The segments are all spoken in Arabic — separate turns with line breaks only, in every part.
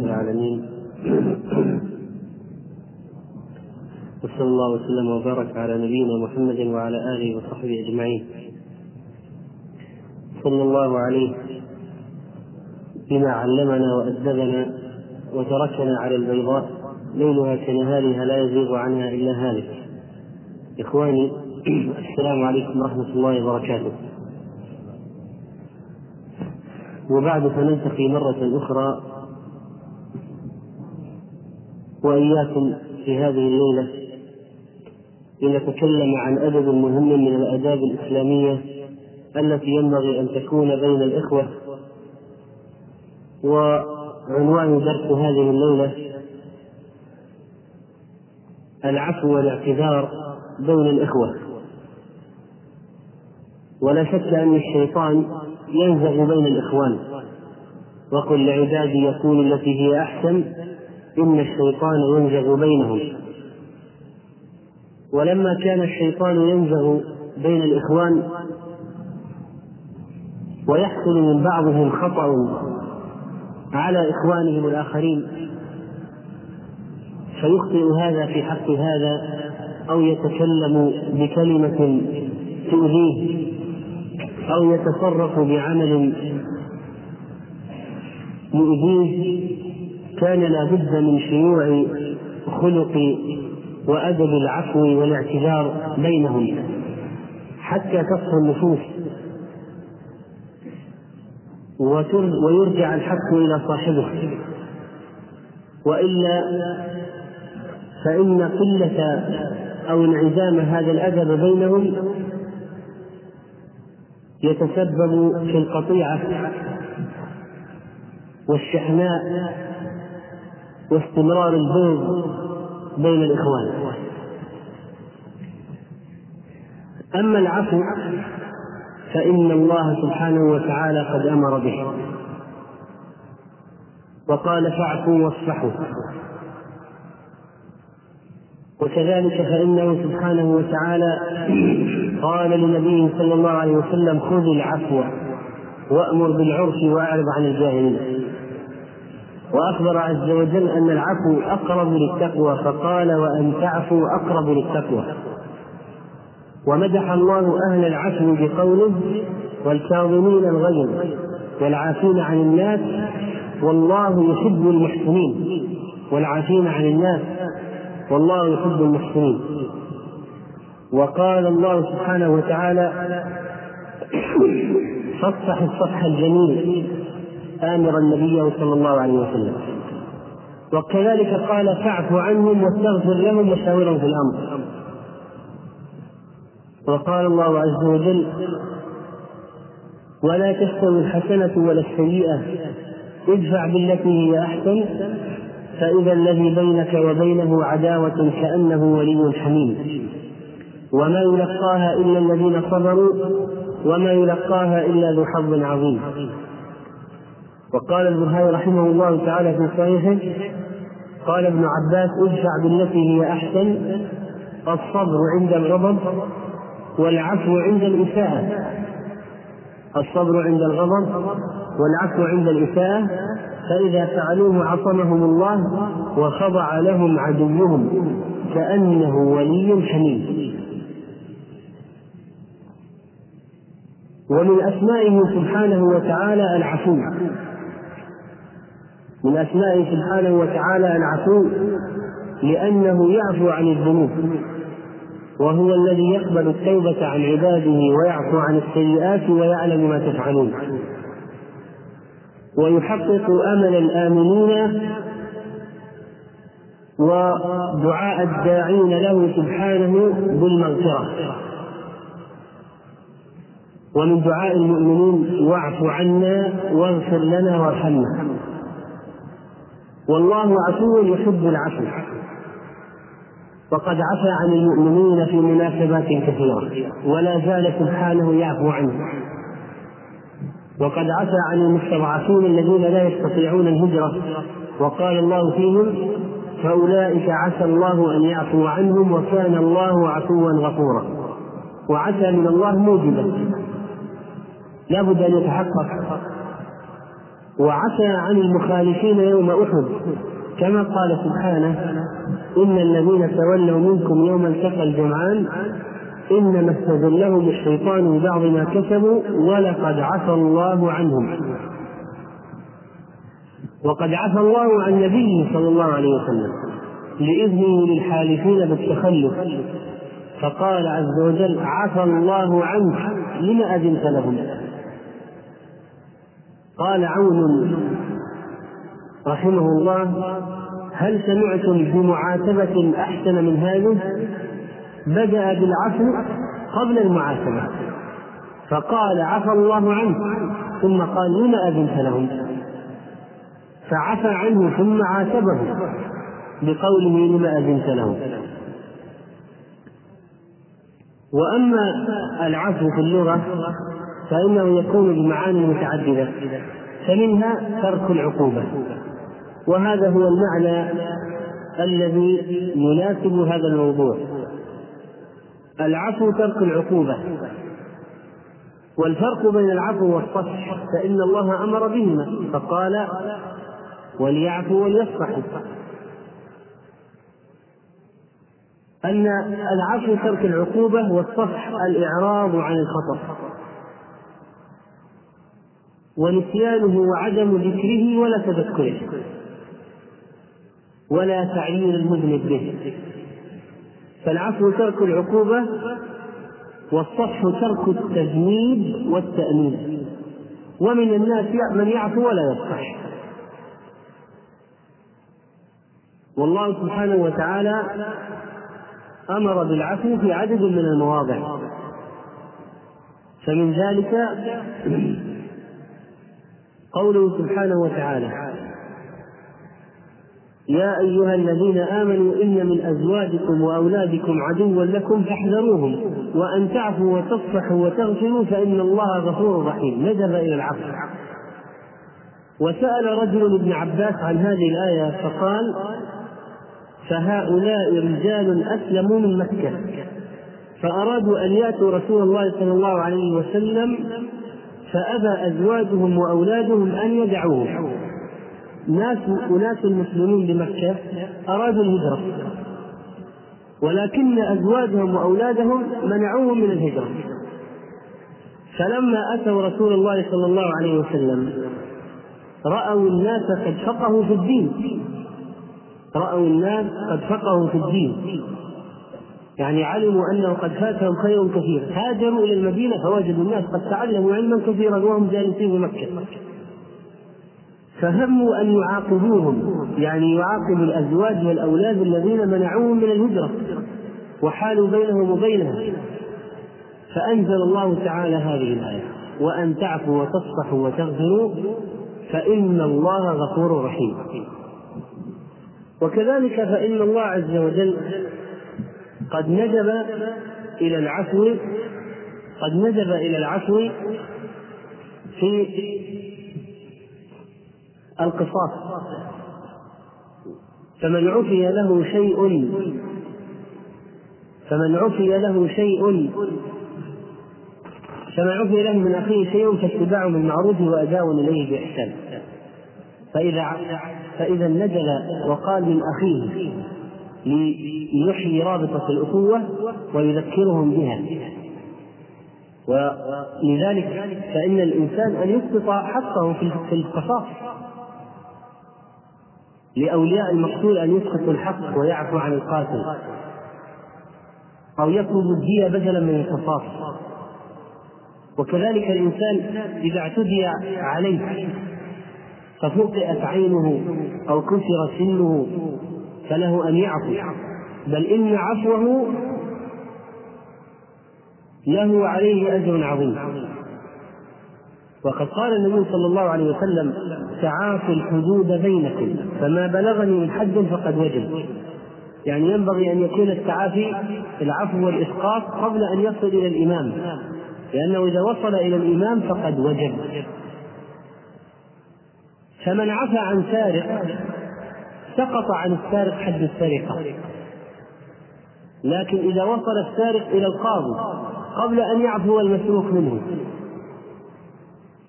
العالمين. وصلى الله وسلم وبارك على نبينا محمد وعلى آله وصحبه أجمعين. صلى الله عليه بما علمنا وأدبنا وتركنا على البيضاء ليلها كنهارها لا يزيغ عنها إلا هالك. إخواني السلام عليكم ورحمة الله وبركاته. وبعد فنلتقي مرة أخرى وإياكم في هذه الليلة لنتكلم عن أدب مهم من الآداب الإسلامية التي ينبغي أن تكون بين الإخوة وعنوان درس هذه الليلة العفو والاعتذار بين الإخوة. ولا شك أن الشيطان ينزغ بين الإخوان وقل لعبادي يكون التي هي أحسن إن الشيطان ينزغ بينهم. ولما كان الشيطان ينزغ بين الإخوان ويحصل من بعضهم خطأ على إخوانهم الآخرين فيخطئ هذا في حق هذا أو يتكلم بكلمة تؤذيه أو يتصرف بعمل يؤذيه. كان لا بد من شيوع خلق وأدب العفو والاعتذار بينهم حتى تصفو النفوس. ويرجع الحق إلى صاحبه. وإلا فإن قلة أو انعدام هذا الأدب بينهم يتسبب في القطيعة والشحناء. واستمرار البغض بين الإخوان. أما العفو فإن الله سبحانه وتعالى قد أمر به. وقال فاعفوا واصفحوا. وكذلك فإنه سبحانه وتعالى قال لنبيه صلى الله عليه وسلم خذ العفو وأمر بالعرف وأعرض عن الجاهلين. وأخبر عز وجل أن العفو أقرب للتقوى فقال وأن تعفوا أقرب للتقوى. ومدح الله أهل العفو بقوله والكاظمين الغيظ والعافين عن الناس والله يحب المحسنين. والعافين عن الناس والله يحب المحسنين. وقال الله سبحانه وتعالى فاصفح الصفح الجميل. آمرا نبيه صلى الله عليه وسلم. وكذلك قال فاعف عنهم واستغفر لهم وشاورهم في الأمر. وقال الله عز وجل ولا تستوي الحسنة ولا السيئة ادفع بالتي هي أحسن فإذا الذي بينك وبينه عداوة كأنه ولي حميم. وما يلقاها إلا الذين صبروا وما يلقاها إلا ذو حظ عظيم. وقال البخاري رحمه الله تعالى في صحيحه قال ابن عباس ادفع بالتي هي أحسن الصبر عند الغضب والعفو عند الإساءة. الصبر عند الغضب والعفو عند الإساءة فإذا فعلوه عصمهم الله وخضع لهم عدوهم كأنه ولي حميد. ومن أسمائه سبحانه وتعالى العفو. من أسمائه سبحانه وتعالى العفو لأنه يعفو عن الذنوب وهو الذي يقبل التوبة عن عباده ويعفو عن السيئات ويعلم ما تفعلون. ويحقق أمل الآمنين ودعاء الداعين له سبحانه بالمغفرة. ومن دعاء المؤمنين واعف عنا واغفر لنا وارحمنا. والله عفو يحب العفو. وقد عفى عن المؤمنين في مناسبات كثيرة ولا زال سبحانه يعفو عنهم وقد عفى عن المستضعفين الذين لا يستطيعون الهجرة وقال الله فيهم فأولئك عسى الله أن يعفو عنهم وكان الله عفوا غفورا. وعسى من الله موجبا. لا بد أن يتحقق. وعفى عن المخالفين يوم أحد. كما قال سبحانه إن الذين تولوا منكم يوم التقى الجمعان إنما استزلهم الشيطان ببعض ما كسبوا ولقد عفى الله عنهم. وقد عفى الله عن نبيه صلى الله عليه وسلم لإذنه للحالفين بالتخلف. فقال عز وجل عفى الله عنك لما أذنت لهم؟ قال عون رحمه الله هل سمعتم بمعاتبة أحسن من هذه؟ بدأ بالعفو قبل المعاتبة فقال عفى الله عنك ثم قال لما أذنت لهم؟ فعفى عنه ثم عاتبه بقوله لما أذنت لهم وأما العفو في اللغة فإنه يكون بمعاني متعددة فمنها ترك العقوبة. وهذا هو المعنى الذي يناسب هذا الموضوع. العفو ترك العقوبة. والفرق بين العفو والصفح فإن الله أمر بهما فقال وليعفوا وليصفحوا أن العفو ترك العقوبة والصفح الإعراض عن الخطأ. ونسيانه وعدم ذكره ولا تذكره. ولا تعيين المذنب به. فالعفو ترك العقوبة والصفح ترك التذنيب والتأنيب. ومن الناس من يعفو ولا يصفح. والله سبحانه وتعالى أمر بالعفو في عدد من المواضع. فمن ذلك قوله سبحانه وتعالى يا أيها الذين آمنوا إن من أزواجكم وأولادكم عدوا لكم فاحذروهم وأن تعفوا وتصفحوا وتغفروا فإن الله غفور رحيم. ندب إلى العفو وسأل رجل ابن عباس عن هذه الآية فقال فهؤلاء رجال أسلموا من مكة فأرادوا أن يأتوا رسول الله صلى الله عليه وسلم فأبى أزواجهم وأولادهم أن يدعوه. ناس أناس مسلمين بمكة أرادوا الهجرة ولكن أزواجهم وأولادهم منعوهم من الهجرة. فلما أتوا رسول الله صلى الله عليه وسلم رأوا الناس قد فقهوا في الدين. رأوا الناس قد فقهوا في الدين. يعني علموا أنه قد فاتهم خير كثير. هاجروا إلى المدينة فوجدوا الناس قد تعلموا علما كثيرا وهم جالسين مكة. فهموا أن يعاقبوهم يعني يعاقبوا الأزواج والأولاد الذين منعوهم من الهجرة وحالوا بينهم وبينها. فأنزل الله تعالى هذه الآية وأن تعفوا وتصفحوا وتغفروا فإن الله غفور رحيم. وكذلك فإن الله عز وجل قد ندب إلى العفو قد ندب إلى العفو في القصاص. فمن عفي له شيء فمن عفي له شيء فمن عفي له من أخيه شيء فاتباع بالمعروف وأداء إليه بإحسان. فإذا فإذا نزل وقال من أخيه ليحيي رابطة الأخوة ويذكرهم بها. ولذلك فإن الإنسان أن يسقط حقه في القصاص. لأولياء المقتول أن يسقطوا الحق ويعفو عن القاتل. أو يطلب الدية بدلا من القصاص. وكذلك الإنسان إذا اعتدي عليه ففقئت عينه أو كسر سنه فله أن يعفو. بل إن عفوه له عليه أجر عظيم. وقد قال النبي صلى الله عليه وسلم تعافوا الحدود بينكم فما بلغني من حد فقد وجب. يعني ينبغي أن يكون التعافي العفو والإسقاط قبل أن يصل إلى الإمام لأنه إذا وصل إلى الإمام فقد وجب. فمن عفى عن سارق سقط عن السارق حد السرقة. لكن إذا وصل السارق إلى القاضي قبل أن يعفو المسروق منه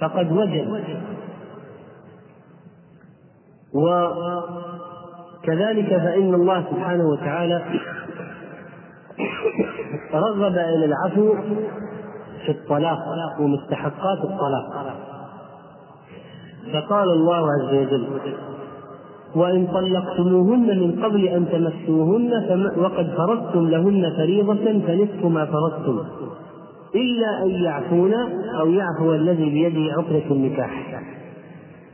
فقد وجب وكذلك فإن الله سبحانه وتعالى رغب إلى العفو في الطلاق ومستحقات الطلاق. فقال الله عز وجل وإن طلقتموهن من قبل أن تمسوهن وقد فرضتم لهن فريضة فنصف ما فرضتم إلا أن يعفون أو يعفو الذي بيده عقدة النكاح.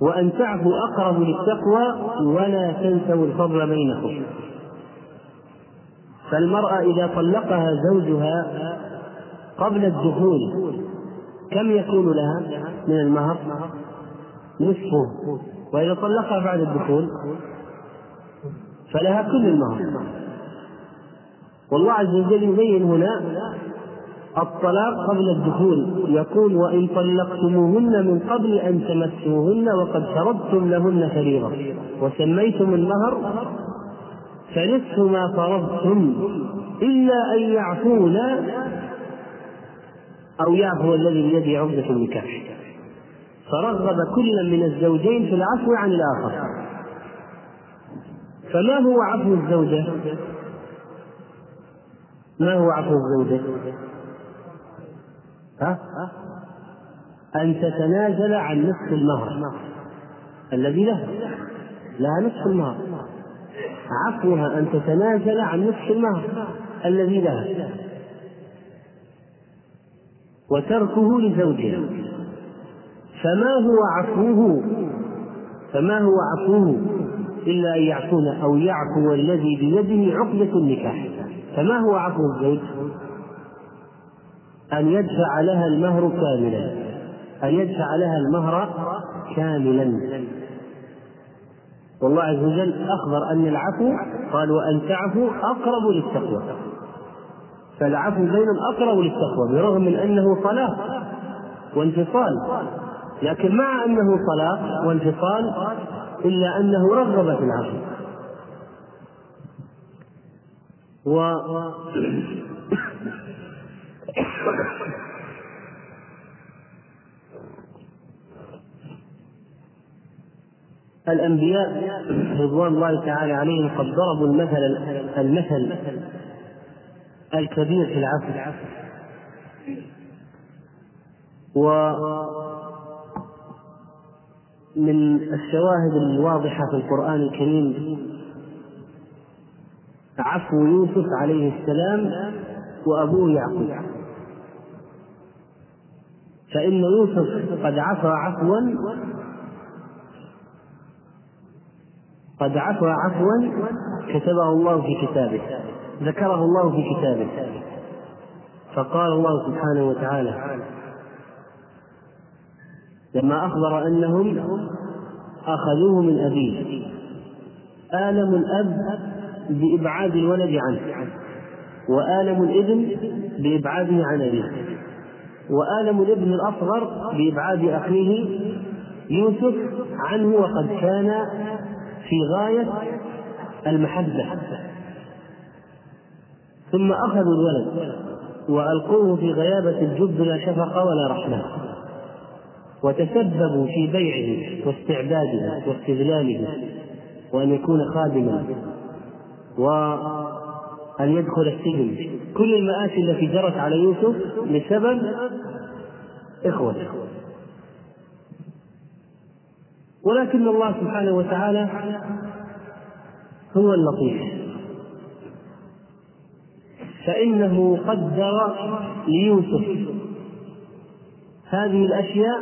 وأن تعفوا أقرب للتقوى ولا تنسوا الفضل بينكم. فالمرأة إذا طلقها زوجها قبل الدخول كم يكون لها من المهر؟ نصفه. وإذا طلقها بعد الدخول فلها كل المهر. والله عز وجل يبين هنا الطلاق قبل الدخول. يقول وإن طلقتموهن من قبل أن تمسوهن وقد فرضتم لهن فريضة. وسميتم المهر فنصف ما فرضتم. إلا أن يعفون أو يعفو الذي بيده عقدة النكاح. فرغب كل من الزوجين في العفو عن الآخر. فما هو عفو الزوجة؟ ما هو عفو الزوجة؟ ها؟ أن تتنازل عن نصف المهر. الذي له. لها نصف المهر. عفوها أن تتنازل عن نصف المهر. الذي لها وتركه لزوجها. فما هو عفوه؟ فما هو عفوه؟ إلا أن يعفون أو يعفو الذي بيده عقدة النكاح. فما هو عفو الزوج؟ أن يدفع لها المهر كاملا. أن يدفع لها المهر كاملا. والله عز وجل أخبر أن العفو قال وأن تعفوا أقرب للتقوى. فالعفو بينهم أقرب للتقوى برغم من أنه طلاق وانفصال. لكن مع أنه طلاق وانفصال إلا أنه رغب في العفو و الأنبياء رضوان الله تعالى عليهم قد ضربوا المثل المثل الكبير في العفو من الشواهد الواضحة في القرآن الكريم. عفو يوسف عليه السلام وأبوه يعقوب. فإن يوسف قد عفى عفوا قد عفى عفوا كتبه الله في كتابه ذكره الله في كتابه. فقال الله سبحانه وتعالى لما أخبر أنهم أخذوه من أبيه. آلم الأب بإبعاد الولد عنه وآلم الابن بإبعاده عن أبيه وآلم الابن الأصغر بإبعاد أخيه يوسف عنه وقد كان في غاية المحبة. ثم أخذوا الولد وألقوه في غيابة الجب لا شفقة ولا رحمة. وتسببوا في بيعه واستعباده واستذلاله وأن يكون خادما وأن يدخل السجن. كل المآسي التي جرت على يوسف بسبب إخوته ولكن الله سبحانه وتعالى هو اللطيف. فإنه قدر ليوسف هذه الأشياء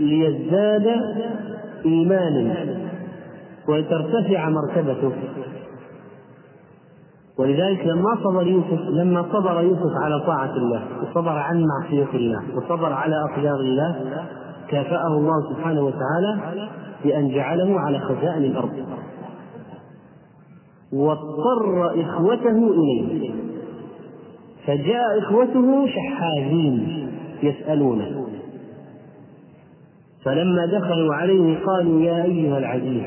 ليزداد إيمانا ولترتفع مرتبته. ولذلك لما صبر يوسف لما صبر يوسف على طاعة الله وصبر عن معصية الله وصبر على أقدار الله كافأه الله سبحانه وتعالى بأن جعله على خزائن الأرض. واضطر إخوته إليه. فجاء إخوته شحاذين يسألونه. فلما دخلوا عليه قالوا يا أيها العزيز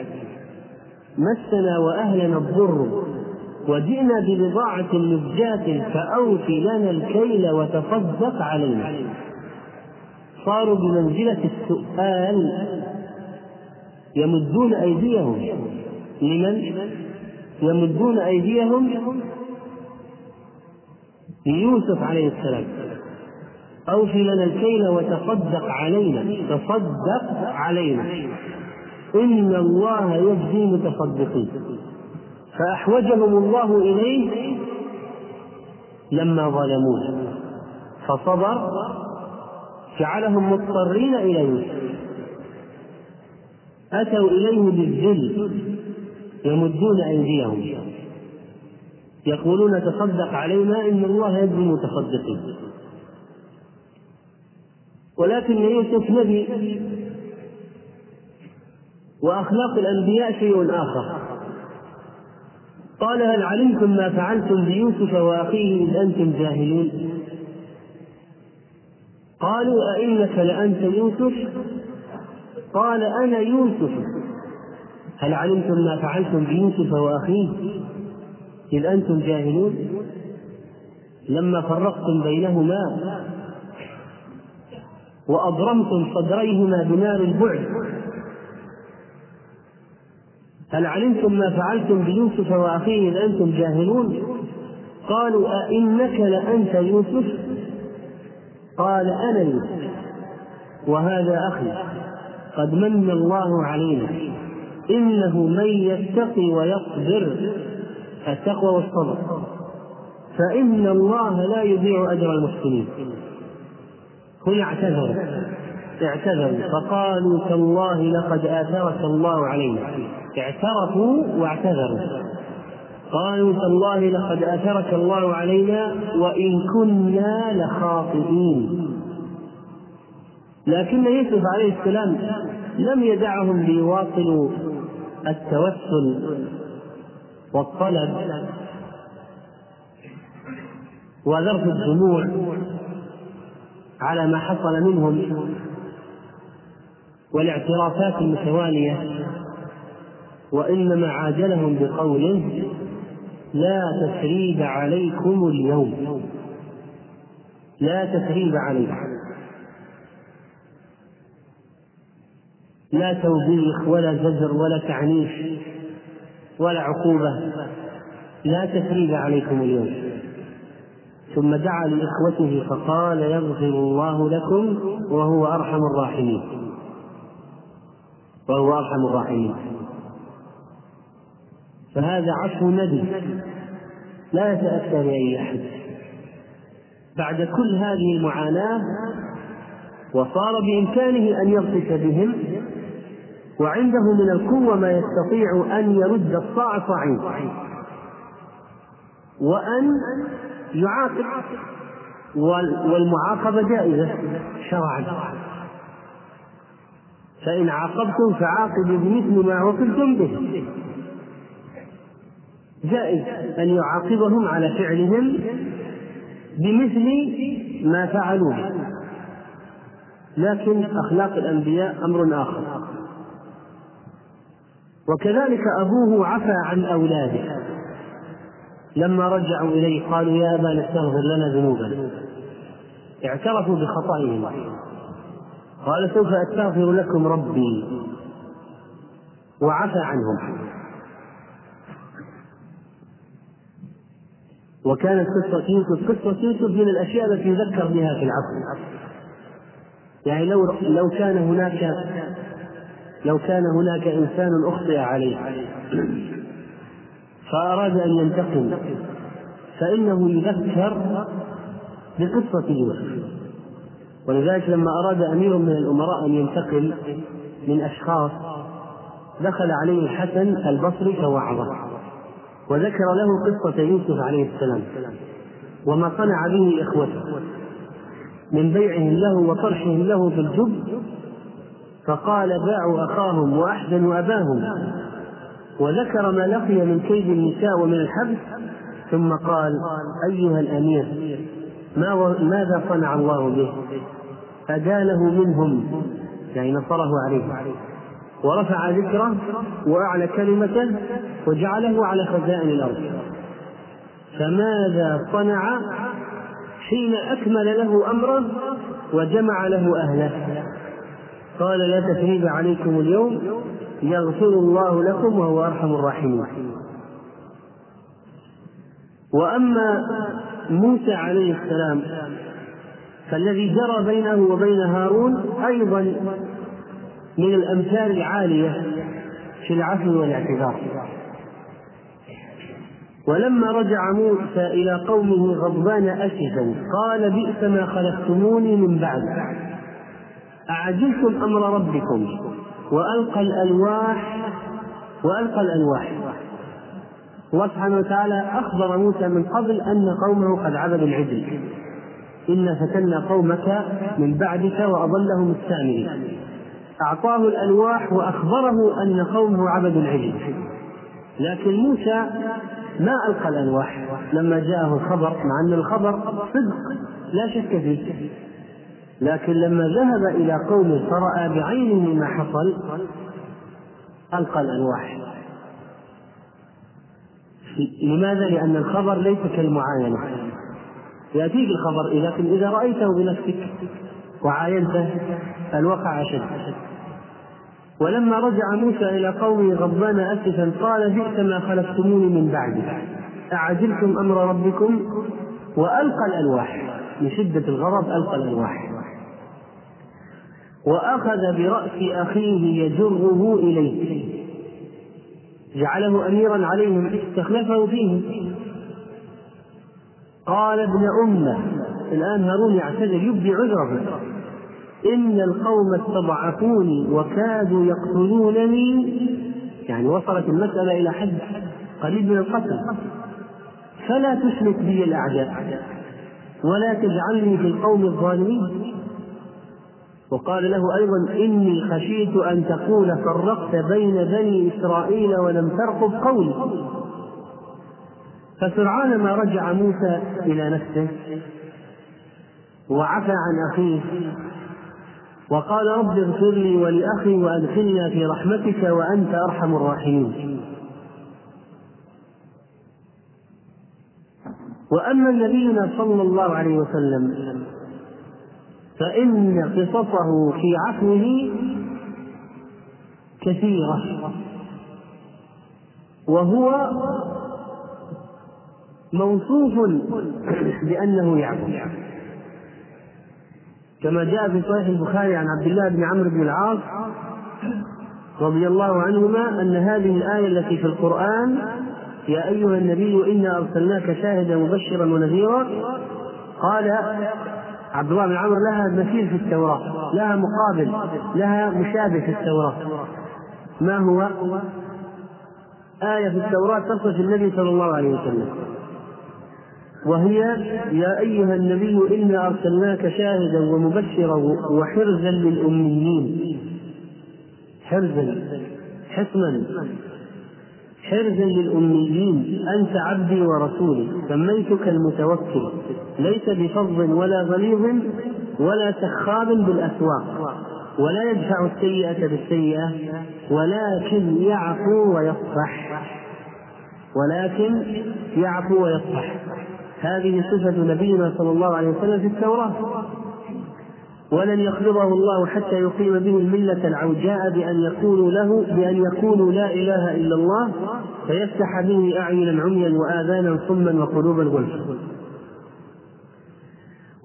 مسنا وأهلنا الضر وجئنا ببضاعة مزجاة فأوف لنا الكيل وتصدق علينا. صاروا بمنزلة السؤال يمدون أيديهم. لمن؟ يمدون أيديهم ليوسف عليه السلام. أوفي لنا الكيل وتصدق علينا تصدق علينا. إن الله يجزي المتصدقين. فأحوجهم الله إليه لما ظلموه. فصبر جعلهم مضطرين يوسف أتوا إليه بالذل يمدون أيديهم. يقولون تصدق علينا إن الله يجزي المتصدقين. ولكن يوسف نبي. وأخلاق الأنبياء شيء آخر. قال هل علمتم ما فعلتم بيوسف وأخيه إذ أنتم جاهلون؟ قالوا أئنك لأنت يوسف؟ قال أنا يوسف. هل علمتم ما فعلتم بيوسف وأخيه إذ أنتم جاهلون؟ لما فرقتم بينهما وأضرمتم صدريهما بنار البعد. هل علمتم ما فعلتم بيوسف وأخيه إذ أنتم جاهلون؟ قالوا أئنك لأنت يوسف؟ قال أنا يوسف. وهذا أخي قد من الله علينا. إنه من يتقي ويصبر التقوى والصبر. فإن الله لا يضيع أجر المحسنين. هنا اعتذروا. اعتذروا. فقالوا تالله لقد آثرك الله علينا. اعترفوا واعتذروا. قالوا تالله لقد آثرك الله علينا وإن كنا لخاطئين. لكن يوسف عليه السلام لم يدعهم ليواصلوا التوسل والطلب. وذرف الدموع على ما حصل منهم والاعترافات المتوالية وإنما عاجلهم بقوله لا تثريب عليكم اليوم. لا تثريب عليكم. لا توبيخ ولا زجر ولا تعنيف ولا عقوبة. لا تثريب عليكم اليوم. ثم دعا لإخوته فقال يغفر الله لكم وهو أرحم الراحمين. وهو أرحم الراحمين. فهذا عفو ندي لا يتأتى لأي أحد. بعد كل هذه المعاناة وصار بإمكانه أن يبطش بهم وعنده من القوة ما يستطيع أن يرد الصاع صاعين. وأن يعاقب والمعاقبة جائزة شرعا. فإن عاقبتم فعاقبوا بمثل ما عوقبتم به. جائز أن يعاقبهم على فعلهم بمثل ما فعلوا لكن أخلاق الأنبياء أمر آخر. وكذلك أبوه عفى عن أولاده. لما رجعوا إليه قالوا يا أبانا استغفر لنا ذنوبنا. اعترفوا بخطئهم قال سوف أستغفر لكم ربي. وعفى عنهم. وكانت قصة يوسف قصة يوسف من الأشياء التي يذكر بها في العفو. يعني لو لو كان هناك لو كان هناك إنسان أخطئ عليه. فأراد أن ينتقم. فإنه يذكر بقصة يوسف ولذلك لما أراد أمير من الأمراء أن ينتقم من أشخاص دخل عليه الحسن البصري فوعظه وذكر له قصة يوسف عليه السلام وما صنع به إخوته. من بيعهم له وطرحهم له في الجب فقال باعوا أخاهم وأحزنوا أباهم. وذكر ما لقي من كيد النساء ومن الحبس ثم قال أيها الأمير ما ماذا صنع الله به؟ أدانه منهم يعني نصره عليه ورفع ذكره وأعلى كلمته وجعله على خزائن الأرض. فماذا صنع؟ حين أكمل له أمره وجمع له أهله. قال لا تثريب عليكم اليوم يغفر الله لكم وهو أرحم الراحمين. وأما موسى عليه السلام فالذي جرى بينه وبين هارون أيضا من الأمثال العالية في العفو والاعتذار. ولما رجع موسى إلى قومه غضبان أسفا قال بئس ما خلفتموني من بعد أعجلتم أمر ربكم؟ وألقى الألواح وألقى الألواح. الله سبحانه وتعالى أخبر موسى من قبل أن قومه قد عبدوا العجل. إنا فتنا قومك من بعدك وأضلهم السامري أعطاه الألواح وأخبره أن قومه عبدوا العجل. لكن موسى ما ألقى الألواح. لما جاءه الخبر مع أن الخبر صدق لا شك فيه. لكن لما ذهب إلى قومه فرأى بعينه ما حصل ألقى الألواح. لماذا؟ لأن الخبر ليس كالمعاينة. يأتيك الخبر لكن إذا رأيته بنفسك وعاينته الوقع أشد. ولما رجع موسى إلى قومه غضبان أسفا قال بئس ما خلفتموني من بعدي. أعجلتم أمر ربكم؟ وألقى الألواح. من شدة الغضب ألقى الألواح. وأخذ برأس أخيه يجره إليه. جعله أميرا عليهم استخلفه فيهم قال ابن أمة الآن هارون يعتذر يبدي عذره. إن القوم استضعفوني وكادوا يقتلونني. يعني وصلت المسألة إلى حد قريب من القتل. فلا تشرك بي الأعداء ولا تجعلني في القوم الظالمين. وقال له أيضا إني خشيت أن تقول فرقت بين بني إسرائيل ولم ترقب قولي فسرعان ما رجع موسى إلى نفسه وعفى عن أخيه وقال رب اغفر لي ولأخي وأدخلنا في رحمتك وأنت أرحم الراحمين. وأما نبينا صلى الله عليه وسلم فإن قصصه في عفوه كثيرة. وهو موصوف بأنه يعفو كما جاء في صحيح البخاري عن عبد الله بن عمرو بن العاص رضي الله عنهما أن هذه الآية التي في القرآن يا أيها النبي إنا أرسلناك شاهدا مبشرا ونذيرا. قال عبد الله بن عمرو لها مثيل في التوراة لها مقابل لها مشابه في التوراة. ما هو؟ آية في التوراة تصف النبي صلى الله عليه وسلم. وهي يا أيها النبي إنا أرسلناك شاهدا ومبشرا وحرزا للأميين. حرزا حصنا حرزا للأميين أنت عبدي ورسولي. سميتك المتوكل. ليس بفظ ولا غليظ ولا سخاب بالأسواق. ولا يدفع السيئة بالسيئة ولكن يعفو ويصفح. ولكن يعفو ويصفح. هذه صفة نبينا صلى الله عليه وسلم في التوراة. ولن يقبضه الله حتى يقيم به الملة العوجاء بأن يقولوا له بأن يقولوا لا إله إلا الله فيفتح به أعينا عميا وآذانا صما وقلوبا غلفا.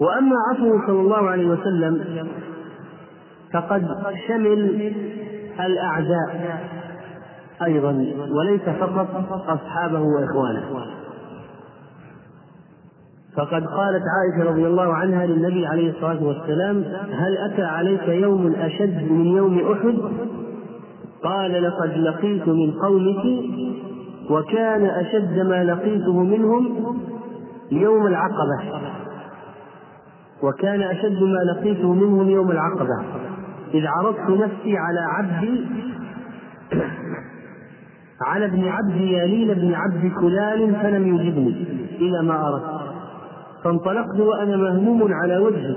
وأما عفوه صلى الله عليه وسلم فقد شمل الأعداء أيضا وليس فقط أصحابه وإخوانه. فقد قالت عائشة رضي الله عنها للنبي عليه الصلاة والسلام هل أتى عليك يوم أشد من يوم أحد؟ قال لقد لقيت من قومك وكان أشد ما لقيته منهم يوم العقبة. وكان أشد ما لقيته منهم يوم العقبة. إذ عرضت نفسي على عبدي على ابن عبد يالين بن عبد كلال فلم يجبني. إلى ما أردت. فانطلقت وأنا مهموم على وجهي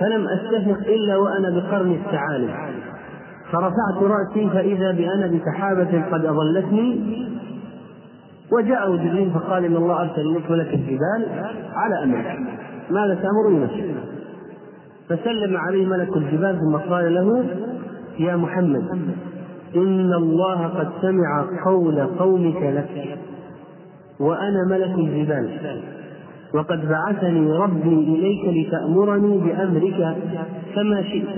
فلم أستفق إلا وأنا بقرن الثعالب فرفعت رأسي فإذا بأنا بسحابة قد أظلتني. وجاءه جبريل فقال إن الله أرسل إليك ملك الجبال على أمرك. ماذا تأمرني فسلم عليه ملك الجبال ثم قال له يا محمد إن الله قد سمع قول قومك لك وأنا ملك الجبال. وقد بعثني ربي إليك لتأمرني بأمرك كما شئت.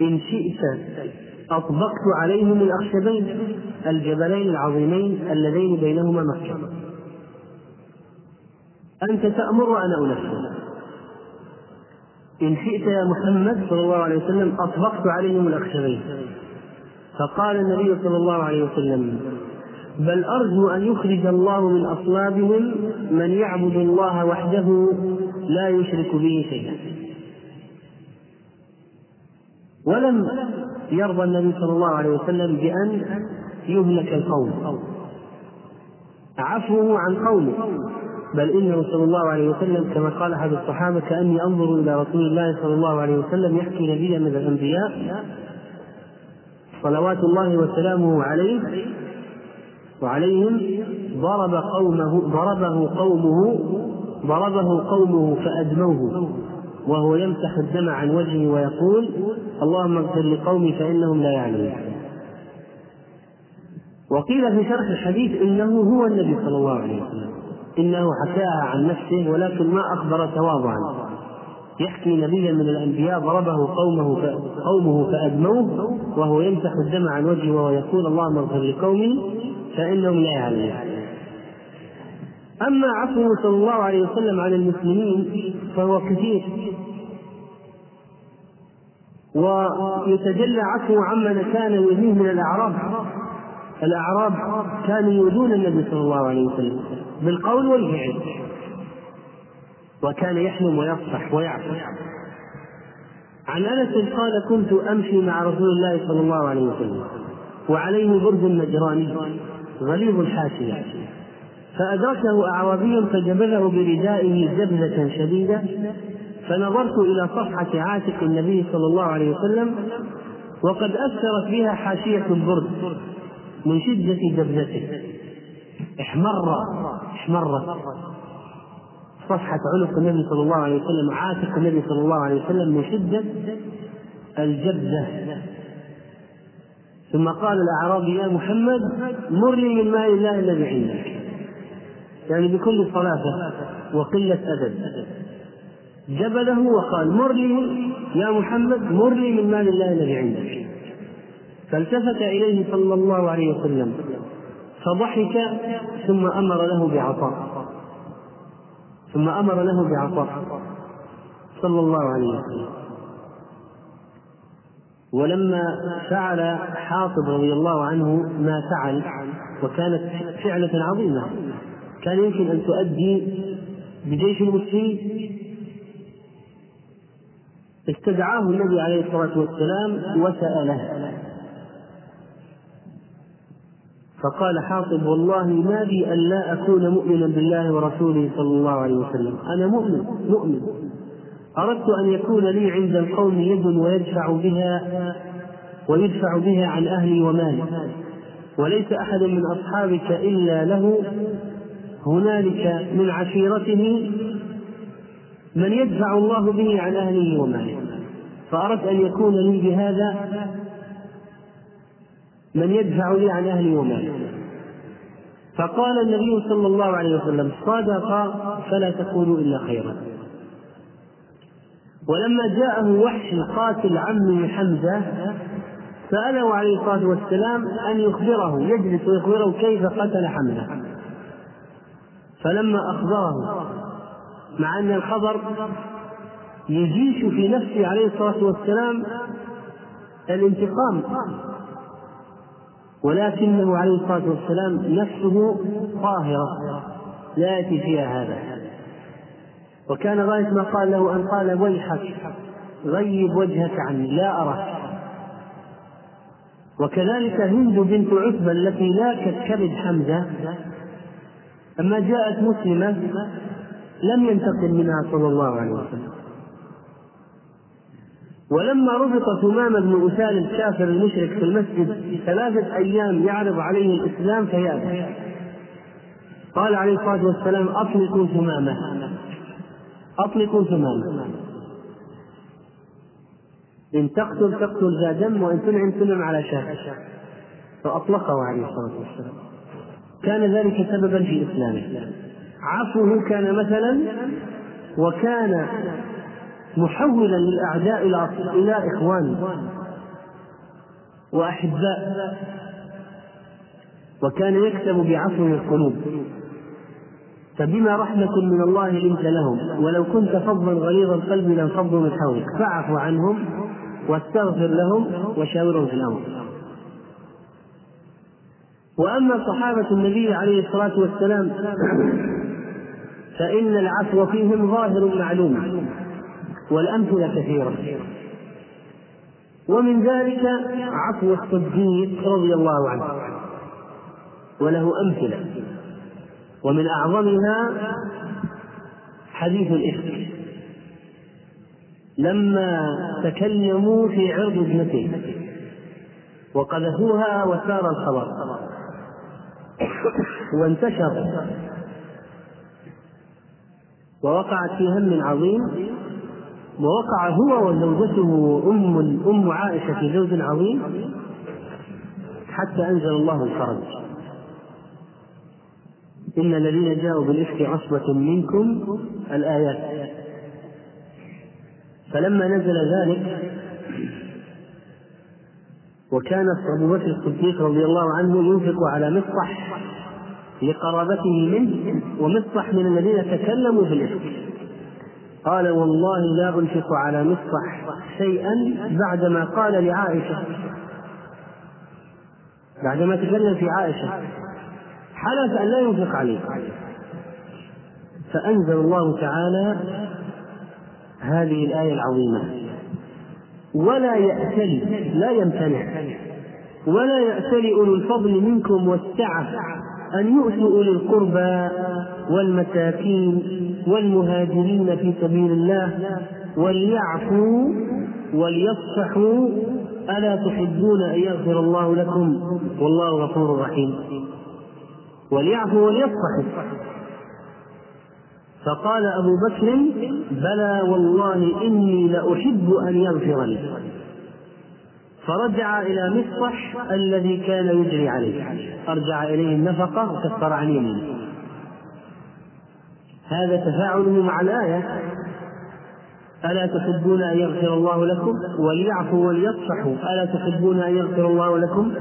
إن شئت أطبقت عليهم الأخشبين الجبلين العظيمين اللذين بينهما مكة أنت تأمر وأنا أنفذ. إن شئت يا محمد صلى الله عليه وسلم أطبقت عليهم الأخشبين. فقال النبي صلى الله عليه وسلم بل أرجو أن يخرج الله من أصلابهم من يعبد الله وحده لا يشرك به شيئا. ولم يرضى النبي صلى الله عليه وسلم بأن يهلك القوم. عفوه عن قومه. بل انه صلى الله عليه وسلم كما قال أحد الصحابة كأني أنظر إلى رسول الله صلى الله عليه وسلم يحكي نبيا من الأنبياء صلوات الله وسلامه عليه وعليهم ضرب قومه ضربه قومه ضربه قومه فأدموه وهو يمسح الدم عن وجهه ويقول اللهم اغفر لقومي فإنهم لا يعلمون وقيل في شرح الحديث إنه هو النبي صلى الله عليه وسلم إنه حكاها عن نفسه ولكن ما أخبر تواضعا. يحكي نبيا من الأنبياء ضربه قومه قومه فأدموه وهو يمسح الدم عن وجهه وهو يقول اللهم اغفر لقومي فإنهم لا يعلمون. أما عفوه صلى الله عليه وسلم عن المسلمين فهو كثير. ويتجلى عفوه عمن كان يؤذيه من الأعراب. الأعراب كانوا يؤذون النبي صلى الله عليه وسلم بالقول والفعل. وكان يحلم ويصفح ويعفو. عن أنس قال كنت أمشي مع رسول الله صلى الله عليه وسلم وعليه برد نجراني غليظ الحاشية. فأدركه أعرابي فجبله بردائه جبله شديدة فنظرت إلى صفحة عاتق النبي صلى الله عليه وسلم وقد اثرت بها حاشية البرد من شدة جبلته احمر احمرت صفحة عنق النبي صلى الله عليه وسلم عاتق النبي صلى الله عليه وسلم من شدة الجبزة ثم قال الأعرابي يا محمد مر لي من ماء الله الذي عندك يعني بكل صلافة وقلة أدب. جبله وقال مر لي يا محمد مر لي من مال الله الذي عندك فالتفت إليه صلى الله عليه وسلم فضحك ثم أمر له بعطاء. ثم أمر له بعطاء. صلى الله عليه وسلم. ولما فعل حاطب رضي الله عنه ما فعل وكانت فعلة عظيمة. كان يمكن أن تؤدي بجيش المسلمين. استدعاه النبي عليه الصلاة والسلام وسأله. فقال حاطب والله ما بي أن لا أكون مؤمنا بالله ورسوله صلى الله عليه وسلم. أنا مؤمن مؤمن. أردت أن يكون لي عند القوم يد ويدفع بها ويدفع بها عن أهلي ومالي. وليس أحد من أصحابك إلا له. هنالك من عشيرته من يدفع الله به عن أهله وماله. فأردت أن يكون لي بهذا من يدفع لي عن أهلي ومالي فقال النبي صلى الله عليه وسلم صدق فلا تقولوا إلا خيرا. ولما جاءه وحش قاتل عمه حمزة سأله عليه الصلاة والسلام أن يخبره يجلس ويخبره كيف قتل حمزة. فلما أخبره مع أن الخبر يجيش في نفسه عليه الصلاة والسلام الانتقام ولكنه عليه الصلاة والسلام نفسه طاهرة لا يأتي فيها هذا. وكان غاية ما قال له أن قال ويحك غيب وجهك عني لا أراك وكذلك هند بنت عتبة التي لاكت كبد حمزة لما جاءت مسلمة لم ينتقم منها صلى الله عليه وسلم. ولما ربط ثمامة بن أسال الكافر المشرك في المسجد ثلاثة أيام يعرض عليه الإسلام فيأبى قال عليه الصلاة والسلام أطلقوا ثمامة. أطلقوا ثمامة إن تقتل تقتل ذا دم وإن تنعم تنعم على شاة. فأطلقه عليه الصلاة والسلام. كان ذلك سببا في إسلامه. عفوه كان مثلا وكان محولا للأعداء إلى إخوان وأحباء وكان يكتب بعفو القلوب. فبما رحمة من الله لنت لهم ولو كنت فظا غليظ القلب لانفضوا من حولك. فاعف عنهم واستغفر لهم وشاورهم في الأمر. وأما صحابة النبي عليه الصلاة والسلام فإن العفو فيهم ظاهر معلوم والأمثلة كثيرة. ومن ذلك عفو الصديق رضي الله عنه وله أمثلة. ومن أعظمها حديث الإفك. لما تكلموا في عرض ابنته وقذفوها وسار الخبر. وانتشر. ووقعت في هم عظيم. ووقع هو وزوجته أم أم عائشة في زوج عظيم. حتى أنزل الله الفرج. إن الذين جاءوا بالإفك عصبة منكم الآيات. فلما نزل ذلك وكان أبو بكر الصديق رضي الله عنه ينفق على مصطح لقرابته منه ومصطح من الذين تكلموا في الإفك. قال والله لا أنفق على مصطح شيئا بعدما قال لعائشة. بعدما تكلم في عائشة. حلف أن لا ينفق عليه فأنزل الله تعالى هذه الآية العظيمة. ولا يأتل لا يمتنع. ولا يأتل أولو الفضل منكم والسعة أن يؤتوا أولي القربى والمساكين والمهاجرين في سبيل الله وليعفوا وليصفحوا. ألا تحبون أن يغفر الله لكم؟ والله غفور رحيم. وليعفوا وليصفحوا فقال أبو بكر بلى والله إني لأحب أن يغفر لي. فرجع إلى مصطح الذي كان يجري عليه. أرجع إليه النفقة وكفر عن يمينه. هذا تفاعله مع الآية ألا تحبون أن يغفر الله لكم؟ وليعفوا وليصفحوا. ألا تحبون أن يغفر الله لكم؟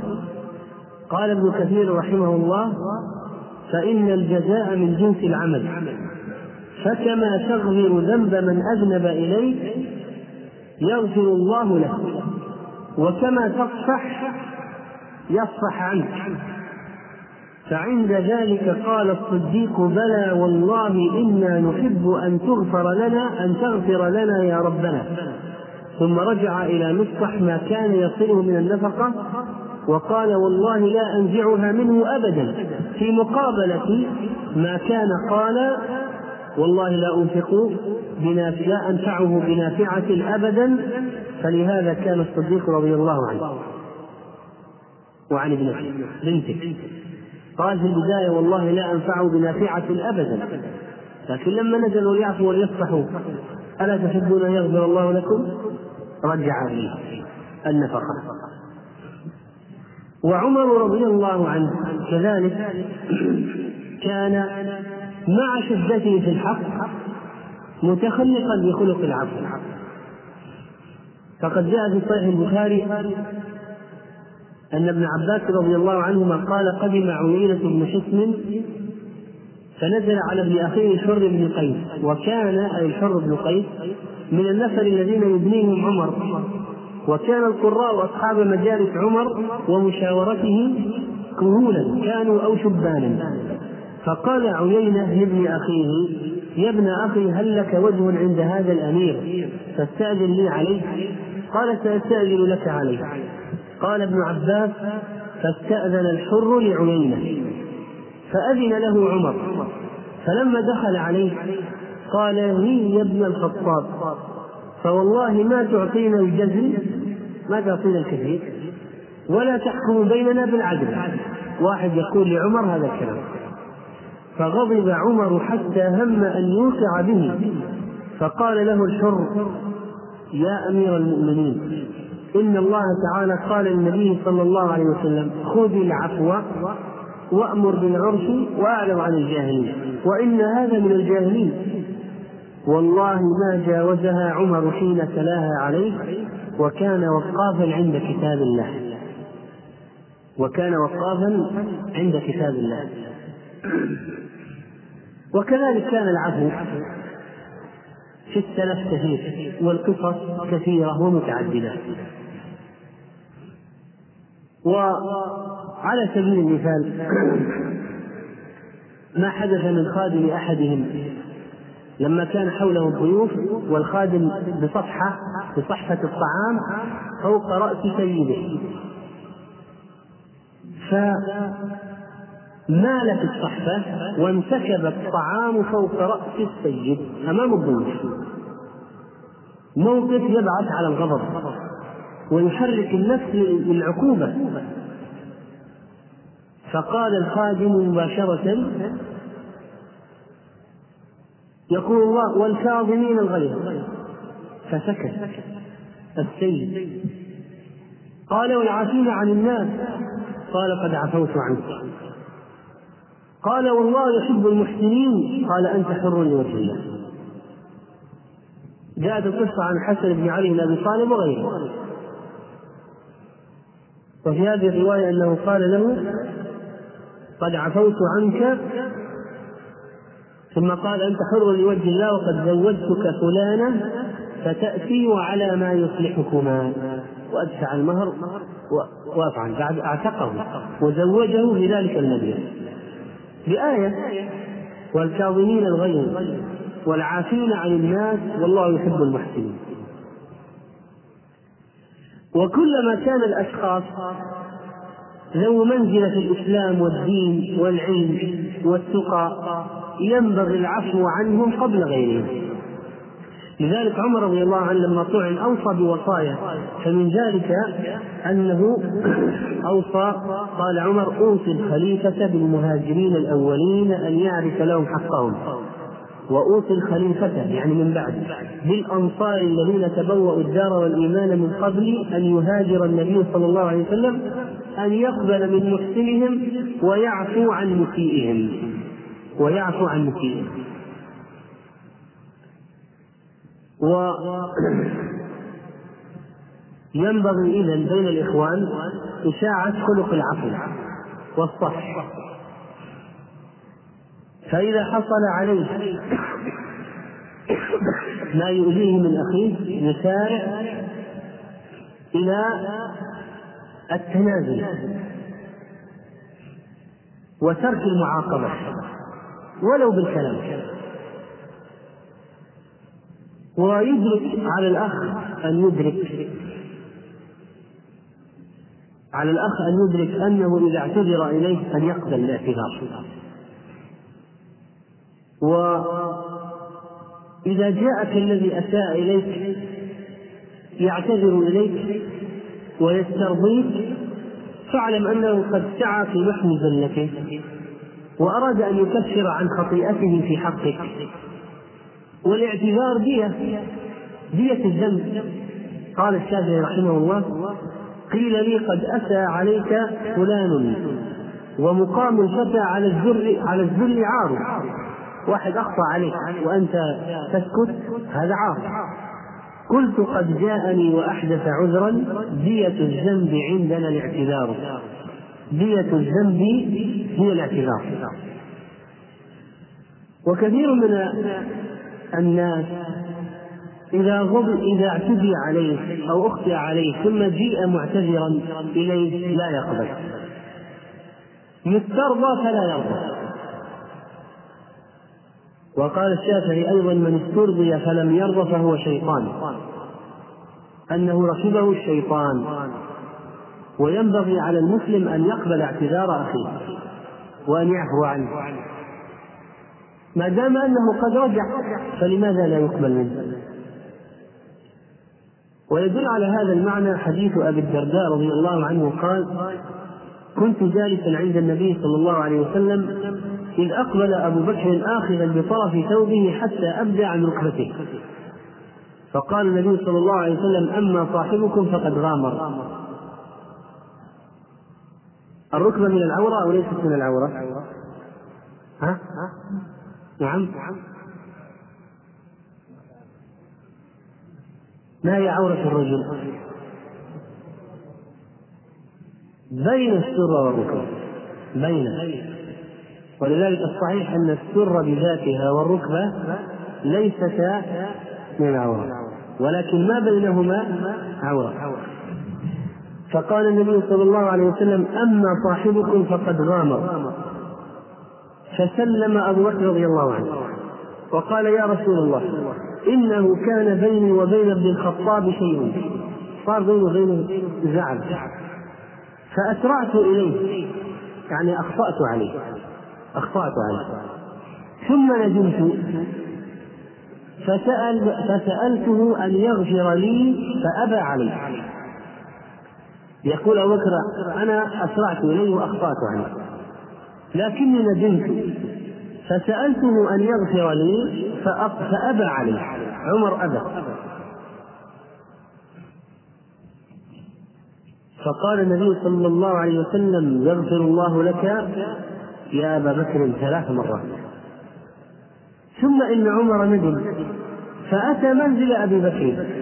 قال ابن كثير رحمه الله فإن الجزاء من جنس العمل. فكما تغفر ذنب من أذنب إليك يغفر الله له. وكما تصفح يصفح عنك. فعند ذلك قال الصديق بلى والله إنا نحب أن تغفر لنا أن تغفر لنا يا ربنا. ثم رجع إلى مصطح ما كان يصله من النفقة وقال والله لا أنزعها منه أبدا. في مقابلة ما كان قال والله لا أنفق لا أنفعه بنافعة أبدا. فلهذا كان الصديق رضي الله عنه. وعن ابنته بنته. قال في البداية والله لا أنفعه بنافعة أبدا. لكن لما نزلوا ليعفوا وليصفحوا ألا تحبون أن يغفر الله لكم؟ رجع فيه النفقة. وعمر رضي الله عنه كذلك كان مع شدته في الحق متخلقا بخلق العفو فقد جاء في صحيح البخاري أن ابن عباس رضي الله عنهما قال قدم عيينة بن حسن فنزل على ابن أخيه الحر بن قيس وكان أي الحر بن قيس من النفر الذين يبنيهم عمر. وكان القراء أصحاب مجالس عمر ومشاورته كهولا كانوا أو شبانا. فقال عيينة لابن أخيه يا ابن أخي هل لك وجه عند هذا الأمير؟ فاستأذن لي عليه. قال سأستأذن لك عليه. قال ابن عباس فاستأذن الحر لعيينة. فأذن له عمر. فلما دخل عليه قال لي يا ابن الخطاب. فوالله ما تعطينا الجزل ما تعطينا الكثير. ولا تحكم بيننا بالعدل. واحد يقول لعمر هذا الكلام. فغضب عمر حتى هم أن يوقع به. فقال له الحر يا أمير المؤمنين إن الله تعالى قال للنبي صلى الله عليه وسلم خذ العفو وأمر بالعرف وأعلم عن الجاهلين. وإن هذا من الجاهلين. والله ما جاوزها عمر حين تلاها عليه وكان وقافا عند كتاب الله. وكان وقافا عند كتاب الله. وكذلك كان العفو في السلف كثير والقصص كثيرة ومتعددة. وعلى سبيل المثال ما حدث من خادم أحدهم لما كان حوله الضيوف والخادم بصفحة بصحفة الطعام فوق رأس سيده. فمالت الصحفة وانسكب الطعام فوق رأس السيد أمام الضيوف. موقف يبعث على الغضب ويحرك النفس للعقوبة. فقال الخادم مباشرة يقول الله والكاظمين الغيظ. فسكت. السيد. قال والعافين عن الناس. قال قد عفوت عنك. قال والله يحب المحسنين. قال أنت حر لوجه الله. جاءت القصة عن حسن بن علي بن أبي طالب وغيره. وفي هذه الرواية أنه قال له قد عفوت عنك ثم قال أنت حر لوجه الله وقد زوجتك فلانا فتأتي وعلى ما يصلحكما. وأدفع المهر وأفعل بعد أعتقه وزوجه في ذلك المجلس. بآية والكاظمين الغيظ والعافين عن الناس والله يحب المحسنين. وكلما كان الأشخاص ذو منزلة الإسلام والدين والعلم والتقى ينبغي العفو عنهم قبل غيرهم. لذلك عمر رضي الله عنه لما طعن أوصى بوصايا فمن ذلك أنه أوصى قال عمر أوصي الخليفة بالمهاجرين الأولين أن يعرف لهم حقهم. وأوصي الخليفة يعني من بعد بالأنصار الذين تبوأوا الدار والإيمان من قبل أن يهاجر النبي صلى الله عليه وسلم أن يقبل من محسنهم ويعفو عن مسيئهم. ويعفو عن مسيئه و ينبغي إذا بين الإخوان إشاعة خلق العفو والصفح فإذا حصل عليه ما يؤذيه من أخيه يسارع إلى التنازل وترك المعاقبة. ولو بالكلام. ويدرك على الأخ أن يدرك. على الأخ أن يدرك أنه إذا اعتذر إليه أن يقبل الاعتذار. وإذا جاءك الذي أساء إليك يعتذر إليك ويسترضيك فاعلم أنه قد سعى في محو زلته وأراد أن يكفر عن خطيئته في حقك. والاعتذار دية دية الذنب. قال الشافعي رحمه الله قيل لي قد أتى عليك فلان ومقام الفتى على الذل على الذل عار. واحد أخطأ عليك وأنت تسكت هذا عار. قلت قد جاءني وأحدث عذرا دية الذنب عندنا الاعتذار. دية الذنب هي الاعتذار. وكثير من الناس إذا غضب إذا اعتدي عليه أو أخطئ عليه ثم جيء معتذرا إليه لا يقبل. يسترضى فلا يرضى. وقال الشافعي أيضا من استرضي فلم يرضى فهو شيطان. أنه ركبه الشيطان. وينبغي على المسلم أن يقبل اعتذار أخيه وأن يعفو عنه. ما دام أنه قد رجع فلماذا لا يقبل منه؟ ويدل على هذا المعنى حديث أبي الدرداء رضي الله عنه قال كنت جالسا عند النبي صلى الله عليه وسلم إذ أقبل أبو بكر آخذا بطرف ثوبه حتى أبدى عن ركبته. فقال النبي صلى الله عليه وسلم أما صاحبكم فقد غامر. الركبة من العورة أو ليست من العورة؟ ها؟ نعم ما هي عورة الرجل؟ بين السرة والركبة بين ولذلك الصحيح أن السرة بذاتها والركبة ليستا من العورة ولكن ما بينهما عورة فقال النبي صلى الله عليه وسلم أما صاحبكم فقد غامر. فسلم أبو بكر رضي الله عنه. وقال يا رسول الله إنه كان بيني وبين ابن الخطاب شيء. صار بيني وبينه زعل. فأسرعت إليه. يعني أخطأت عليه. أخطأت عليه. ثم ندمت فسأل فسألته أن يغفر لي فأبى علي يقول أبو بكر أنا أسرعت إليه وأخطأت عليه لكني ندمت. فسألته أن يغفر لي فأبى علي عمر أبى. فقال النبي صلى الله عليه وسلم يغفر الله لك يا أبا بكر ثلاث مرات. ثم إن عمر ندم فأتى منزل أبي بكر.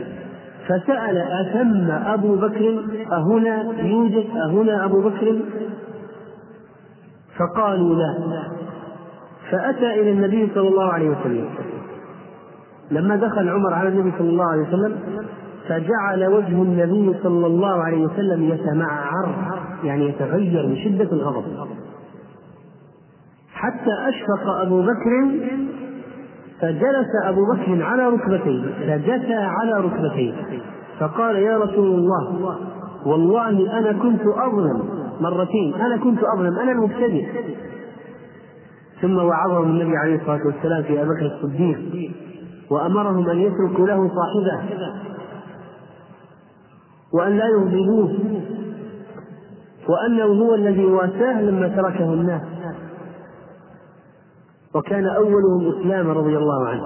فسأل أثم أبو بكر أهنا يوجد أهنا أبو بكر؟ فقالوا لا. فأتى إلى النبي صلى الله عليه وسلم. لما دخل عمر على النبي صلى الله عليه وسلم فجعل وجه النبي صلى الله عليه وسلم يتمعر يعني يتغير من شدة الغضب. حتى أشفق أبو بكر فجلس أبو بكر على ركبتيه فجثى على ركبتيه فقال يا رسول الله والله أنا كنت أظلم مرتين أنا كنت أظلم أنا المبتدئ. ثم وعظهم النبي عليه الصلاة والسلام في أبي بكر الصديق وأمرهم أن يتركوا له صاحبه وأن لا يغضبوه وأنه هو الذي واساه لما تركه الناس. وكان أولهم إسلاما رضي الله عنه.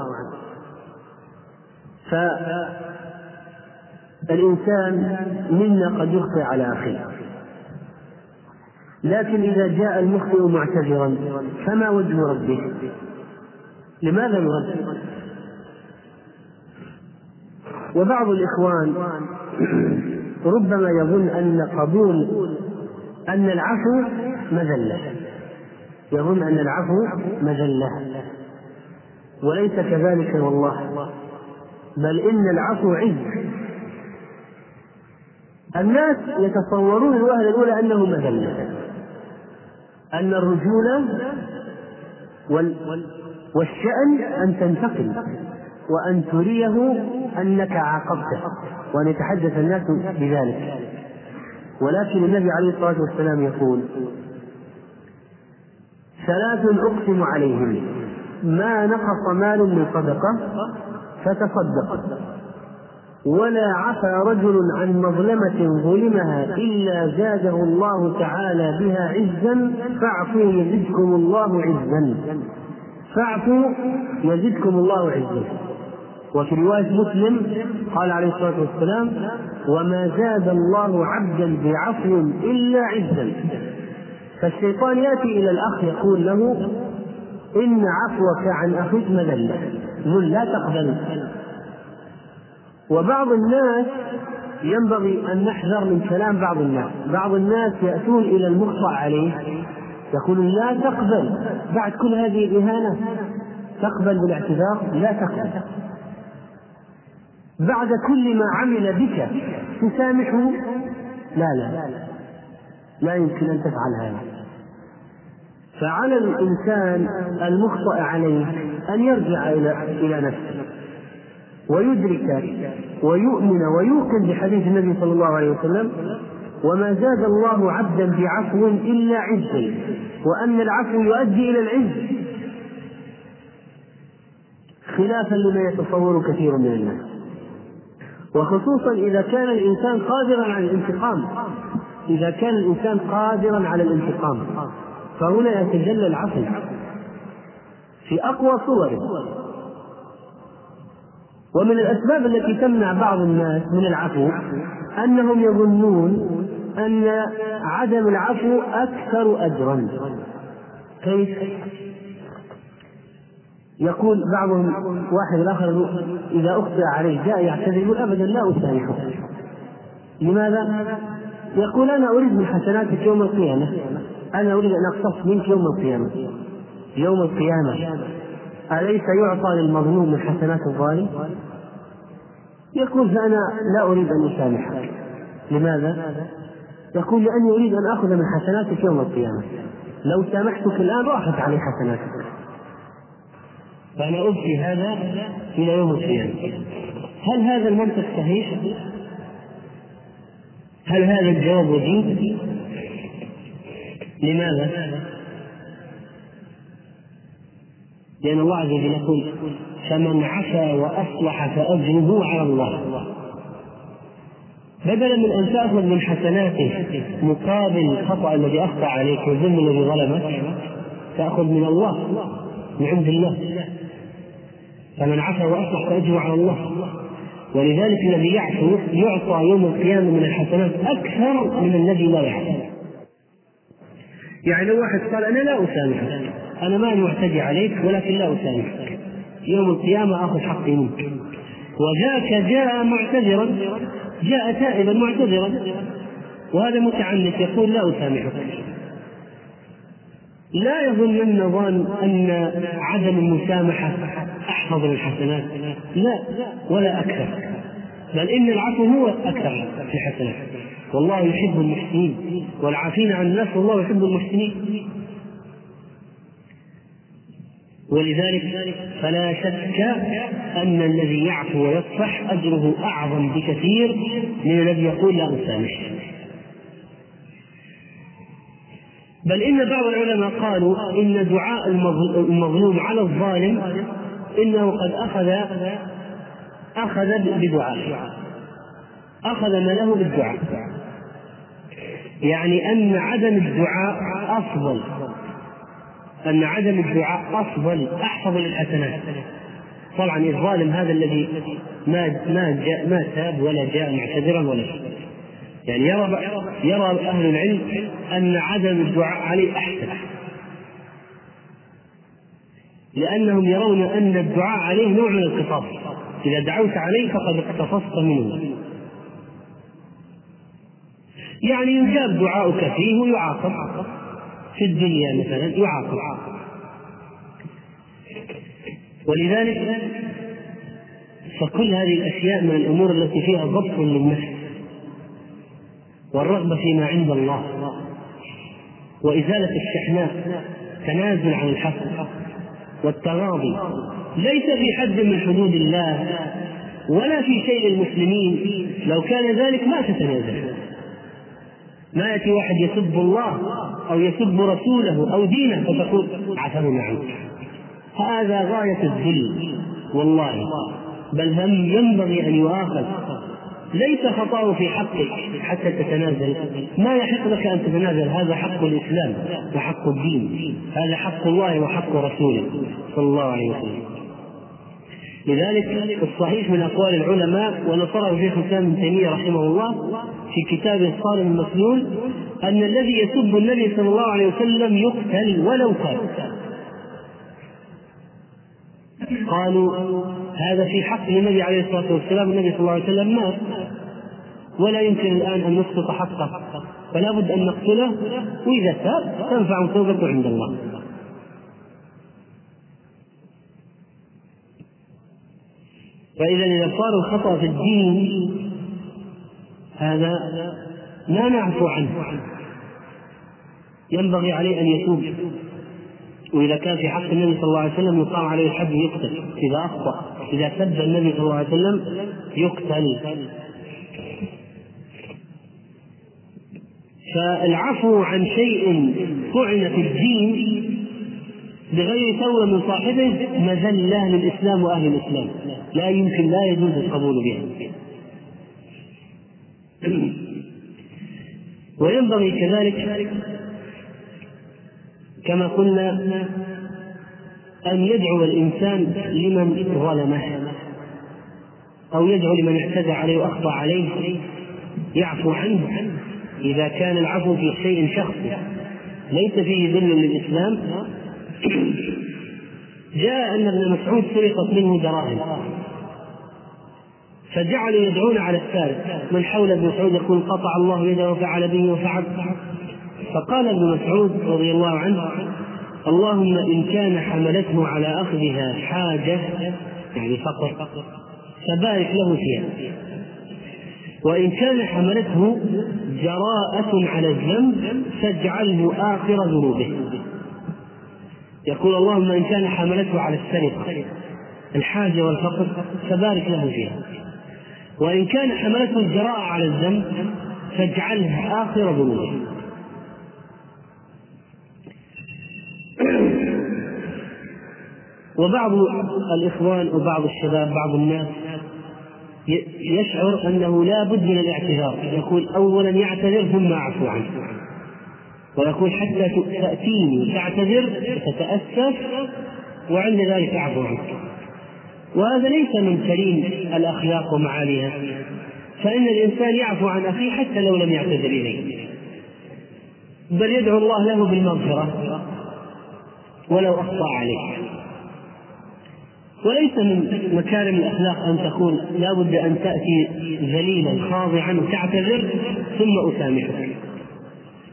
فالإنسان منا قد يخطئ على أخيه. لكن إذا جاء المخطئ معتذرا فما وجه ربه؟ لماذا يرد؟ وبعض الإخوان ربما يظن أن قبول أن العفو مذلة. يظن أن العفو مذلة. وليس كذلك والله. بل إن العفو عز. الناس يتصورون الوهلة الأولى أنه مذلة. أن الرجولة والشأن أن تنتقم وأن تريه أنك عاقبته. وأن يتحدث الناس بذلك. ولكن النبي عليه الصلاة والسلام يقول ثلاث أقسم عليهم. ما نقص مال من صدقة فتصدق. ولا عفى رجل عن مظلمة ظلمها إلا زاده الله تعالى بها عزا فاعفوا يزدكم الله عزا. فاعفوا يزدكم الله عزا. وفي رواية مسلم قال عليه الصلاة والسلام وما زاد الله عبدا بعفو إلا عزا. فالشيطان يأتي إلى الأخ يقول له إن عفوك عن أخيك مذلة. قل لا تقبل. وبعض الناس ينبغي أن نحذر من كلام بعض الناس. بعض الناس يأتون إلى المخطأ عليه يقولون لا تقبل. بعد كل هذه الإهانة تقبل بالاعتذار؟ لا تقبل. بعد كل ما عمل بك تسامحه؟ لا لا. لا يمكن أن تفعل هذا. فعلى الإنسان المخطئ عليه أن يرجع إلى إلى نفسه ويدرك ويؤمن ويوقن بحديث النبي صلى الله عليه وسلم وما زاد الله عبدا بعفو إلا عزا وأن العفو يؤدي إلى العز. خلافا لما يتصور كثير من الناس. وخصوصا إذا كان الإنسان قادرا على الانتقام. إذا كان الإنسان قادرا على الانتقام. فهنا يتجلى العفو في أقوى صوره ومن الأسباب التي تمنع بعض الناس من العفو أنهم يظنون أن عدم العفو أكثر أجرا كيف؟ يقول بعضهم واحد الآخر إذا أخطئ عليه جاء يعتذر يقول أبدا لا أسامحه لماذا؟ يقول أنا أريد من حسناتك يوم القيامة أنا أريد أن أقتص منك يوم القيامة يوم القيامة أليس يعطى للمظلوم من حسنات الظالم؟ يقول فأنا لا أريد أن أسامحك لماذا؟ يقول لأني أريد أن آخذ من حسناتك يوم القيامة لو سامحتك الآن راحت علي حسناتك فأنا أبقي هذا إلى يوم القيامة هل هذا المنطق صحيح؟ هل هذا الجواب وجيد؟ لماذا؟ لأن الله عز وجل يقول فمن عفا وأصلح فأجره على الله. بدلا من أن تأخذ من حسناته مقابل الخطأ الذي أخطأ عليك والذنب الذي ظلمك تأخذ من الله من عند الله. فمن عفا وأصلح فأجره على الله. ولذلك الذي يعفو يعطى يوم القيامة من الحسنات أكثر من الذي لا يعفو. يعني لو واحد قال أنا لا أسامحك أنا ما معتدي عليك ولكن لا أسامحك. يوم القيامة آخذ حقي منك. وذاك جاء معتذرا جاء تائبا معتذرا. وهذا متعنت يقول لا أسامحك. لا يظنن ظان أن عدم المسامحة أحفظ للحسنات لا ولا أكثر. بل إن العفو هو أكثر في الحسنات. والله يحب المحسنين. والعافين عن الناس والله يحب المحسنين. ولذلك فلا شك أن الذي يعفو ويصفح أجره أعظم بكثير من الذي يقول لا أسامح. بل إن بعض العلماء قالوا إن دعاء المظلوم على الظالم إنه قد أخذ أخذ بدعائه أخذ ما له بالدعاء. يعني أن عدم الدعاء أفضل. أن عدم الدعاء أفضل أحفظ للحسنات. طبعا الظالم هذا الذي ما ما جاء ما تاب ولا جاء معتذرا ولا شيء. يعني يرى يرى أهل العلم أن عدم الدعاء عليه أحسن. لأنهم يرون أن الدعاء عليه نوع من القصاص إذا دعوت عليه فقد اقتصصت منه. يعني يجاب دعاؤك فيه ويعاقب في الدنيا مثلا يعاقب. ولذلك فكل هذه الأشياء من الأمور التي فيها ضبط للنفس والرغبة فيما عند الله. وإزالة الشحناء تنازل عن الحق والتغاضي. ليس في حد من حدود الله ولا في شيء للمسلمين. لو كان ذلك ما تتنازل. ما يأتي واحد يسب الله أو يسب رسوله أو دينه فتقول عفونا عنك هذا غاية الذل والله. بل هم ينبغي أن يؤاخذ. ليس خطأه في حقك حتى تتنازل. ما يحق لك أن تتنازل؟ هذا حق الإسلام وحق الدين. هذا حق الله وحق رسوله. صلى الله عليه وسلم. لذلك الصحيح من أقوال العلماء ونصره شيخ الإسلام ابن تيمية رحمه الله في كتابه الصارم المسلول أن الذي يسب النبي صلى الله عليه وسلم يقتل ولو كان. قالوا هذا في حق النبي عليه الصلاة والسلام النبي صلى الله عليه وسلم مات. ولا يمكن الآن أن نسقط حقه. فلا بد أن نقتله وإذا تاب تنفع توبته عند الله. فإذا إذا صار الخطأ في الدين هذا لا نعفو عنه. ينبغي عليه أن يتوب. وإذا كان في حق النبي صلى الله عليه وسلم يقام عليه الحد يقتل. إذا أخطأ إذا سب النبي صلى الله عليه وسلم يقتل. فالعفو عن شيء طعن في الدين بغير توبة من صاحبه مذلة للإسلام وأهل الإسلام. لا يمكن لا يجوز القبول بها. وينبغي كذلك كما قلنا أن يدعو الإنسان لمن ظلمه أو يدعو لمن اعتدى عليه وأخطأ عليه يعفو عنه إذا كان العفو في شيء شخصي. ليس فيه ذل للإسلام جاء أن ابن مسعود سرقت منه دراهم. فجعلوا يدعون على السارق. من حول ابن مسعود يقول قطع الله يده وفعل به وفعل. فقال ابن مسعود رضي الله عنه اللهم إن كان حملته على أخذها حاجة يعني فقر فبارك له فيها. وإن كان حملته جراءة على الذنب فاجعله آخر ذنوبه. يقول اللهم إن كان حملته على السرقة الحاجة والفقر فبارك له فيها. وإن كان حملته الجراءة على الذنب فاجعلها آخر ذنوبه وبعض الإخوان وبعض الشباب بعض الناس يشعر أنه لا بد من الاعتذار. يقول أولا يعتذر ثم أعفو عنه. ويقول حتى تأتيني تعتذر تتأسف وعند ذلك أعفو عنك. وهذا ليس من كريم الأخلاق ومعاليها فإن الإنسان يعفو عن أخيه حتى لو لم يعتذر إليه. بل يدعو الله له بالمغفرة ولو أخطأ عليه. وليس من مكارم الأخلاق أن تقول لا بد أن تأتي ذليلا خاضعا وتعتذر ثم أسامحك.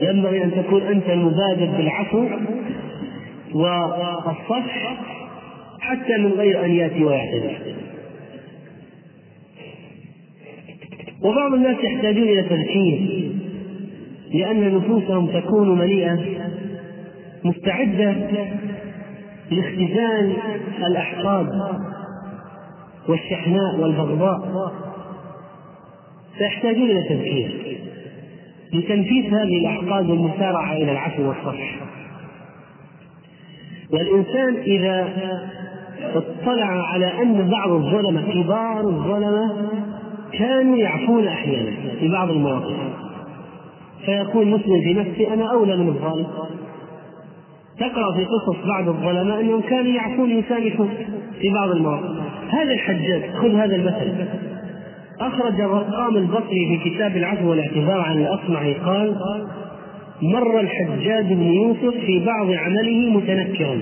ينبغي أن تكون أنت المبادر بالعفو والصفح حتى من غير أن يأتي ويعتذر. وبعض الناس يحتاجون إلى تذكير لأن نفوسهم تكون مليئة مستعدة لاختزال الأحقاد والشحناء والبغضاء. فيحتاجون إلى تذكير. لتنفيذ هذه الأحقاد والمسارعة إلى العفو والصفح. والإنسان إذا اطلع على أن بعض الظلمة كبار الظلمة كانوا يعفون أحيانا في بعض المواقف. فيقول مسلم في نفسه أنا أولى من الظالم. تقرأ في قصص بعض الظلماء أنهم كانوا يعفون يسامحون في بعض المواقف. هذا الحجاج خذ هذا المثل. أخرج الرقام البصري في كتاب العفو والاعتذار عن الأصمعي قال مر الحجاج بن يوسف في بعض عمله متنكرا.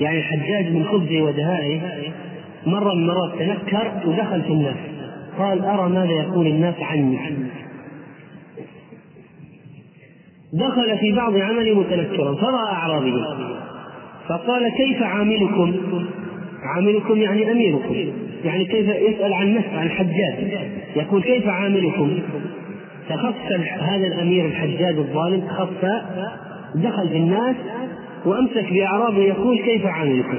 يعني الحجاج من خبزه ودهائه مر من مرات تنكر ودخل في الناس. قال أرى ماذا يقول الناس عني؟ دخل في بعض عمله متنكرا فرأى أعرابيا فقال كيف عاملكم؟ عاملكم يعني أميركم. يعني كيف يسأل عن نفسه عن الحجاج يقول كيف عاملكم؟ فخص هذا الأمير الحجاج الظالم خص دخل في الناس وأمسك بأعرابه يقول كيف عاملكم؟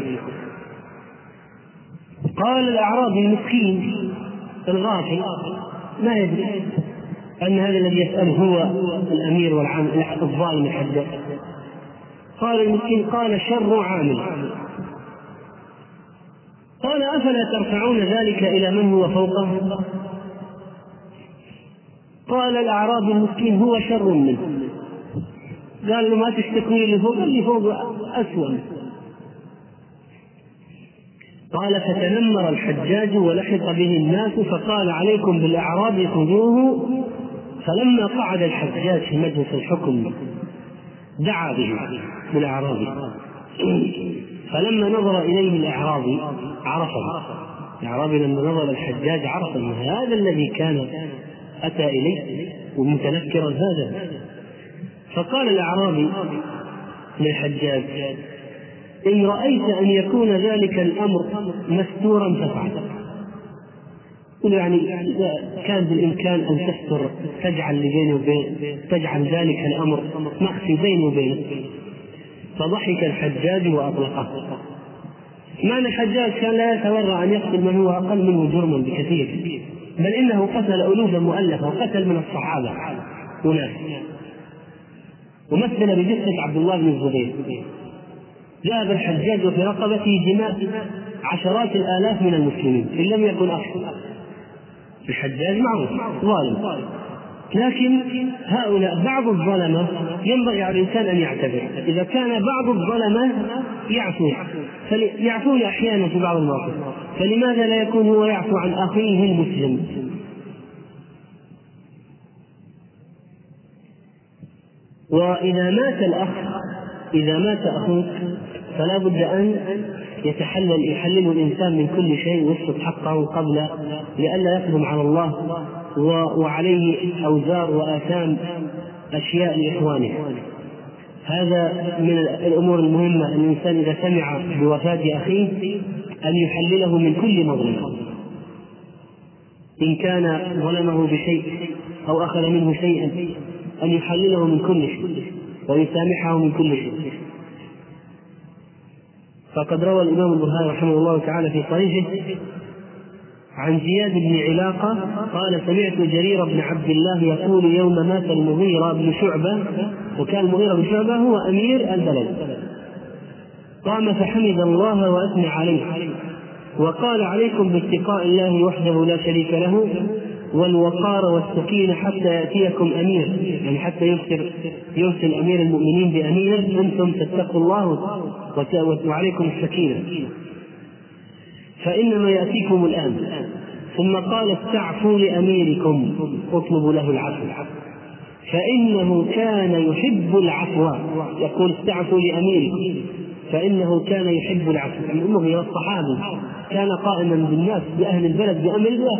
قال الأعرابي المسكين الغافل ما يدري أن هذا الذي يسأله هو الأمير والعام الظالم الحداد قال المسكين قال شر عامل قال أفلا ترفعون ذلك إلى من هو فوقه؟ قال الأعرابي المسكين هو شر منه. قال له ما تشتكوني اللي فوق؟ اللي فوق أسوأ قال فتنمر الحجاج ولحق به الناس فقال عليكم بالأعراب خذوه. فلما قعد الحجاج في مجلس الحكم دعا به بالاعرابي فلما نظر إليه الإعرابي عرفه. الإعرابي لما نظر الحجاج عرف أن هذا الذي كان أتى إليه ومتنكرا هذا. فقال الإعرابي للحجاج إن رأيت أن يكون ذلك الأمر مستورا فافعل يعني كان بالإمكان أن تستر تجعل بيني وبين تجعل ذلك الأمر مخفي بيني وبينك. فضحك الحجاج وأطلقه. معنى الحجاج كان لا يتورع أن يقتل من هو أقل منه جرما بكثير بل إنه قتل الوفا مؤلفة وقتل من الصحابة هناك. ومثل بجثة عبد الله بن الزبير. ذهب الحجاج وفي رقبته دماء عشرات الآلاف من المسلمين إن لم يكن أكثر. الحجاج معروف ظالم. لكن هؤلاء بعض الظلمة ينبغي على الإنسان أن يعتبر. إذا كان بعض الظلمة يعفو يعفون أحيانا في بعض المواقف. فلماذا لا يكون هو يعفو عن أخيه المسلم؟ وإذا مات الأخ إذا مات أخوك فلا بد أن يتحلل يحلل الإنسان من كل شيء ويسقط حقه قبل لئلا يقدم على الله. وعليه أوزار وآثام أشياء لإخوانه. هذا من الأمور المهمة أن الإنسان إذا سمع بوفاة أخيه أن يحلله من كل مظلمة إن كان ظلمه بشيء أو أخذ منه شيئا أن يحلله من كل شيء ويسامحه من كل شيء. فقد روى الإمام البخاري رحمه الله تعالى في صحيحه عن زياد بن علاقة قال سمعت جرير بن عبد الله يقول يوم مات المغيرة بن شعبة وكان المغيرة بن شعبة هو أمير البلد. قام فحمد الله وأثنى عليه. وقال عليكم باتقاء الله وحده لا شريك له والوقار والسكينة حتى يأتيكم أمير. يعني حتى يرسل يرسل أمير المؤمنين بأمير أنتم تتقوا الله وعليكم السكينة. فإنما يأتيكم الآن. ثم قال استعفوا لأميركم. اطلبوا له العفو. فإنه كان يحب العفو. يقول استعفوا لأميركم. فإنه كان يحب العفو. يعني المغيرة الصحابي كان قائما بالناس بأهل البلد بأمر الله.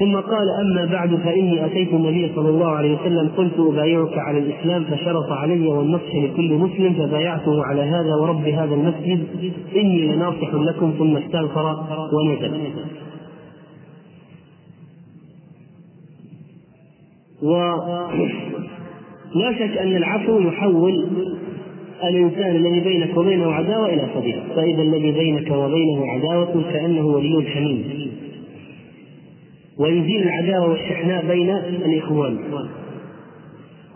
ثم قال أما بعد فإني أتيت النبي صلى الله عليه وسلم قلت أبايعك على الإسلام فشرط علي والنصح لكل مسلم فبايعته على هذا ورب هذا المسجد إني لناصح لكم ثم استغفر ونزل ولا شك أن العفو يحول الإنسان الذي بينك وبينه عداوة إلى صديق فإذا الذي بينك وبينه عداوة كأنه ولي حميم. ويزيل العداوة والشحناء بين الإخوان.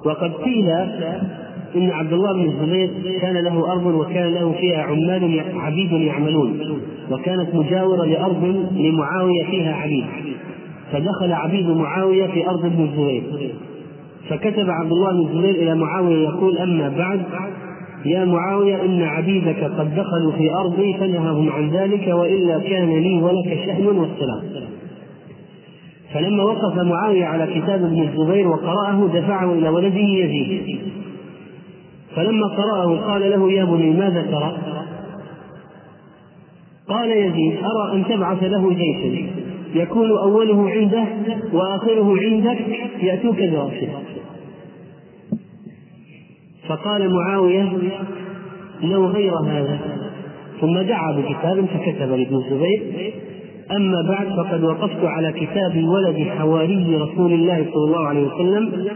وقد قيل إن عبد الله بن الزبير كان له أرض وكان له فيها عمال عبيد يعملون وكانت مجاورة لأرض لمعاوية فيها عبيد. فدخل عبيد معاوية في أرض ابن الزبير. فكتب عبد الله بن الزبير إلى معاوية يقول أما بعد يا معاوية إن عبيدك قد دخلوا في أرضي فنههم عن ذلك وإلا كان لي ولك شأن والسلام. فلما وقف معاوية على كتاب ابن الزبير وقرأه دفعه إلى ولده يزيد. فلما قرأه قال له يا بني ماذا ترى؟ قال يزيد أرى أن تبعث له جيشا يكون أوله عنده وآخره عندك يأتوك برأسه فقال معاوية لو غير هذا. ثم دعا بكتاب فكتب لابن الزبير. أما بعد فقد وقفت على كتاب ولد حواري رسول الله صلى الله عليه وسلم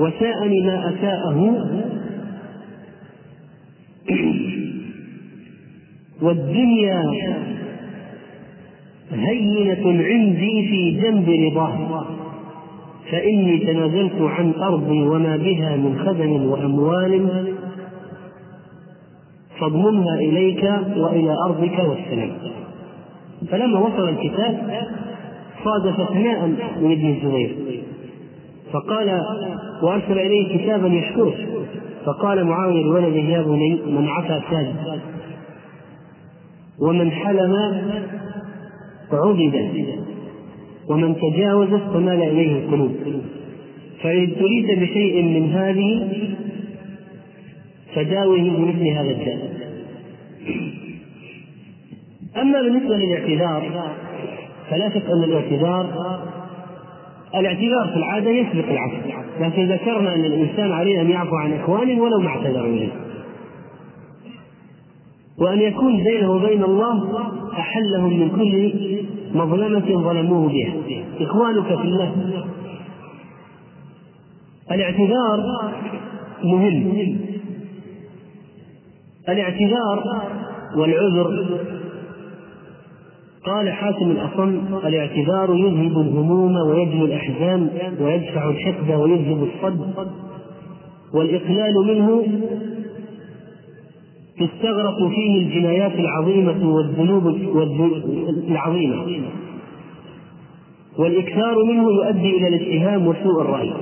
وساءني ما أساءه. والدنيا هينة عندي في جنب رضاه فإني تنازلت عن أرضي وما بها من خدم وأموال فاضمنها إليك وإلى أرضك والسلام. فلما وصل الكتاب صادف اثناء من ابن الزبير. فقال وأرسل إليه كتابا يشكره فقال معاوية لولده يا بني من عفا ساد ومن حلم عبد ومن تجاوز فمال إليه القلوب. فإن ابتليت بشيء من هذه فداوه بمثل هذا الداء. أما بالنسبة للاعتذار فلا شك أن الاعتذار الاعتذار في العادة يسبق العفو لكن ذكرنا أن الإنسان عليه أن يعفو عن إخوانه ولو ما اعتذروا إليه وأن يكون بينه وبين الله أحلهم من كل مظلمة ظلموه بها. إخوانك في الله. الاعتذار مهم. الاعتذار والعذر قال حاتم الأصم الاعتذار يذهب الهموم ويجلو الأحزان ويدفع الحقد ويذهب الصد. والإقلال منه تستغرق فيه الجنايات العظيمة والذنوب العظيمة. والإكثار منه يؤدي إلى الاتهام وسوء الرأي.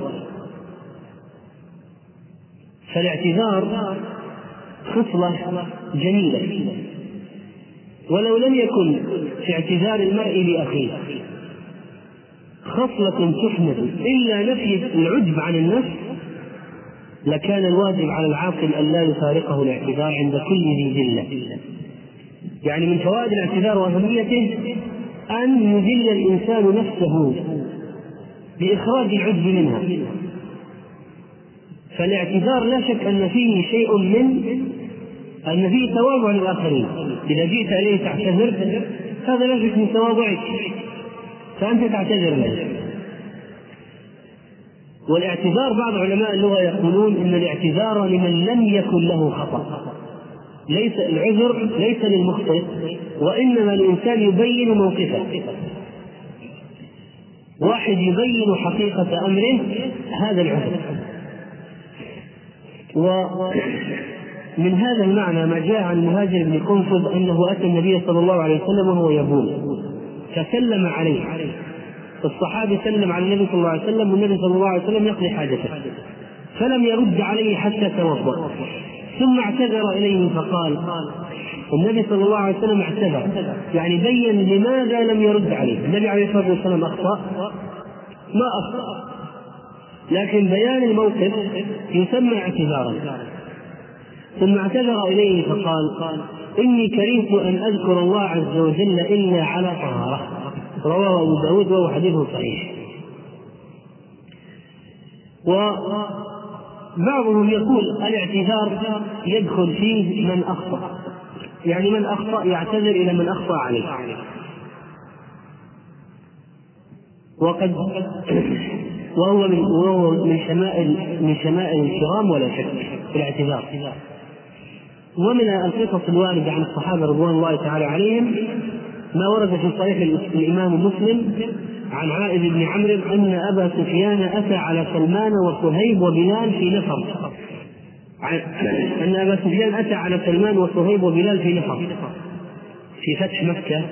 فالاعتذار خصلة جميلة. ولو لم يكن في اعتذار المرء لأخيه. خصلة تحمد إلا نفي العجب عن النفس لكان الواجب على العاقل أن لا يفارقه الاعتذار عند كل ذي ذلة. يعني من فوائد الاعتذار وأهميته أن يذل الإنسان نفسه بإخراج العجب منها. فالاعتذار لا شك أن فيه شيء من أن فيه تواضع للآخرين. إذا جئت إليه تعتذر هذا شك من تواضعك فأنت تعتذر له. والاعتذار بعض علماء اللغة يقولون إن الاعتذار لمن لم يكن له خطأ. ليس العذر ليس للمخطئ وإنما الإنسان يبين موقفه. واحد يبين حقيقة أمره هذا العذر. ومن هذا المعنى ما جاء عن مهاجر بن قنفذ أنه أتى النبي صلى الله عليه وسلم وهو يبول فسلم عليه. الصحابي سلم على النبي صلى الله عليه وسلم والنبي صلى الله عليه وسلم يقضي حاجته. فلم يرد عليه حتى توضا ثم اعتذر إليه فقال النبي صلى الله عليه وسلم اعتذر. يعني بين لماذا لم يرد عليه. النبي عليه الصلاة والسلام أخطأ. ما أخطأ. لكن بيان الموقف يسمى اعتذارا. ثم اعتذر إليه فقال إني كرهت أن أذكر الله عز وجل إلا على طهارة. رواه أبو داود وهو حديث صحيح. وبعضهم يقول الاعتذار يدخل فيه من أخطأ. يعني من أخطأ يعتذر إلى من أخطأ عليه. وقد وهو من وهو من شمائل من شمائل الكرام ولا شك في الاعتذار. ومن القصص الواردة عن الصحابة رضوان الله تعالى عليهم ما ورد في صحيح الإمام مسلم عن عائذ بن عمرو أن أبا سفيان أتى على سلمان وصهيب وبلال في نفر. أن أبا سفيان أتى على سلمان وصهيب وبلال في نفر. في فتح مكة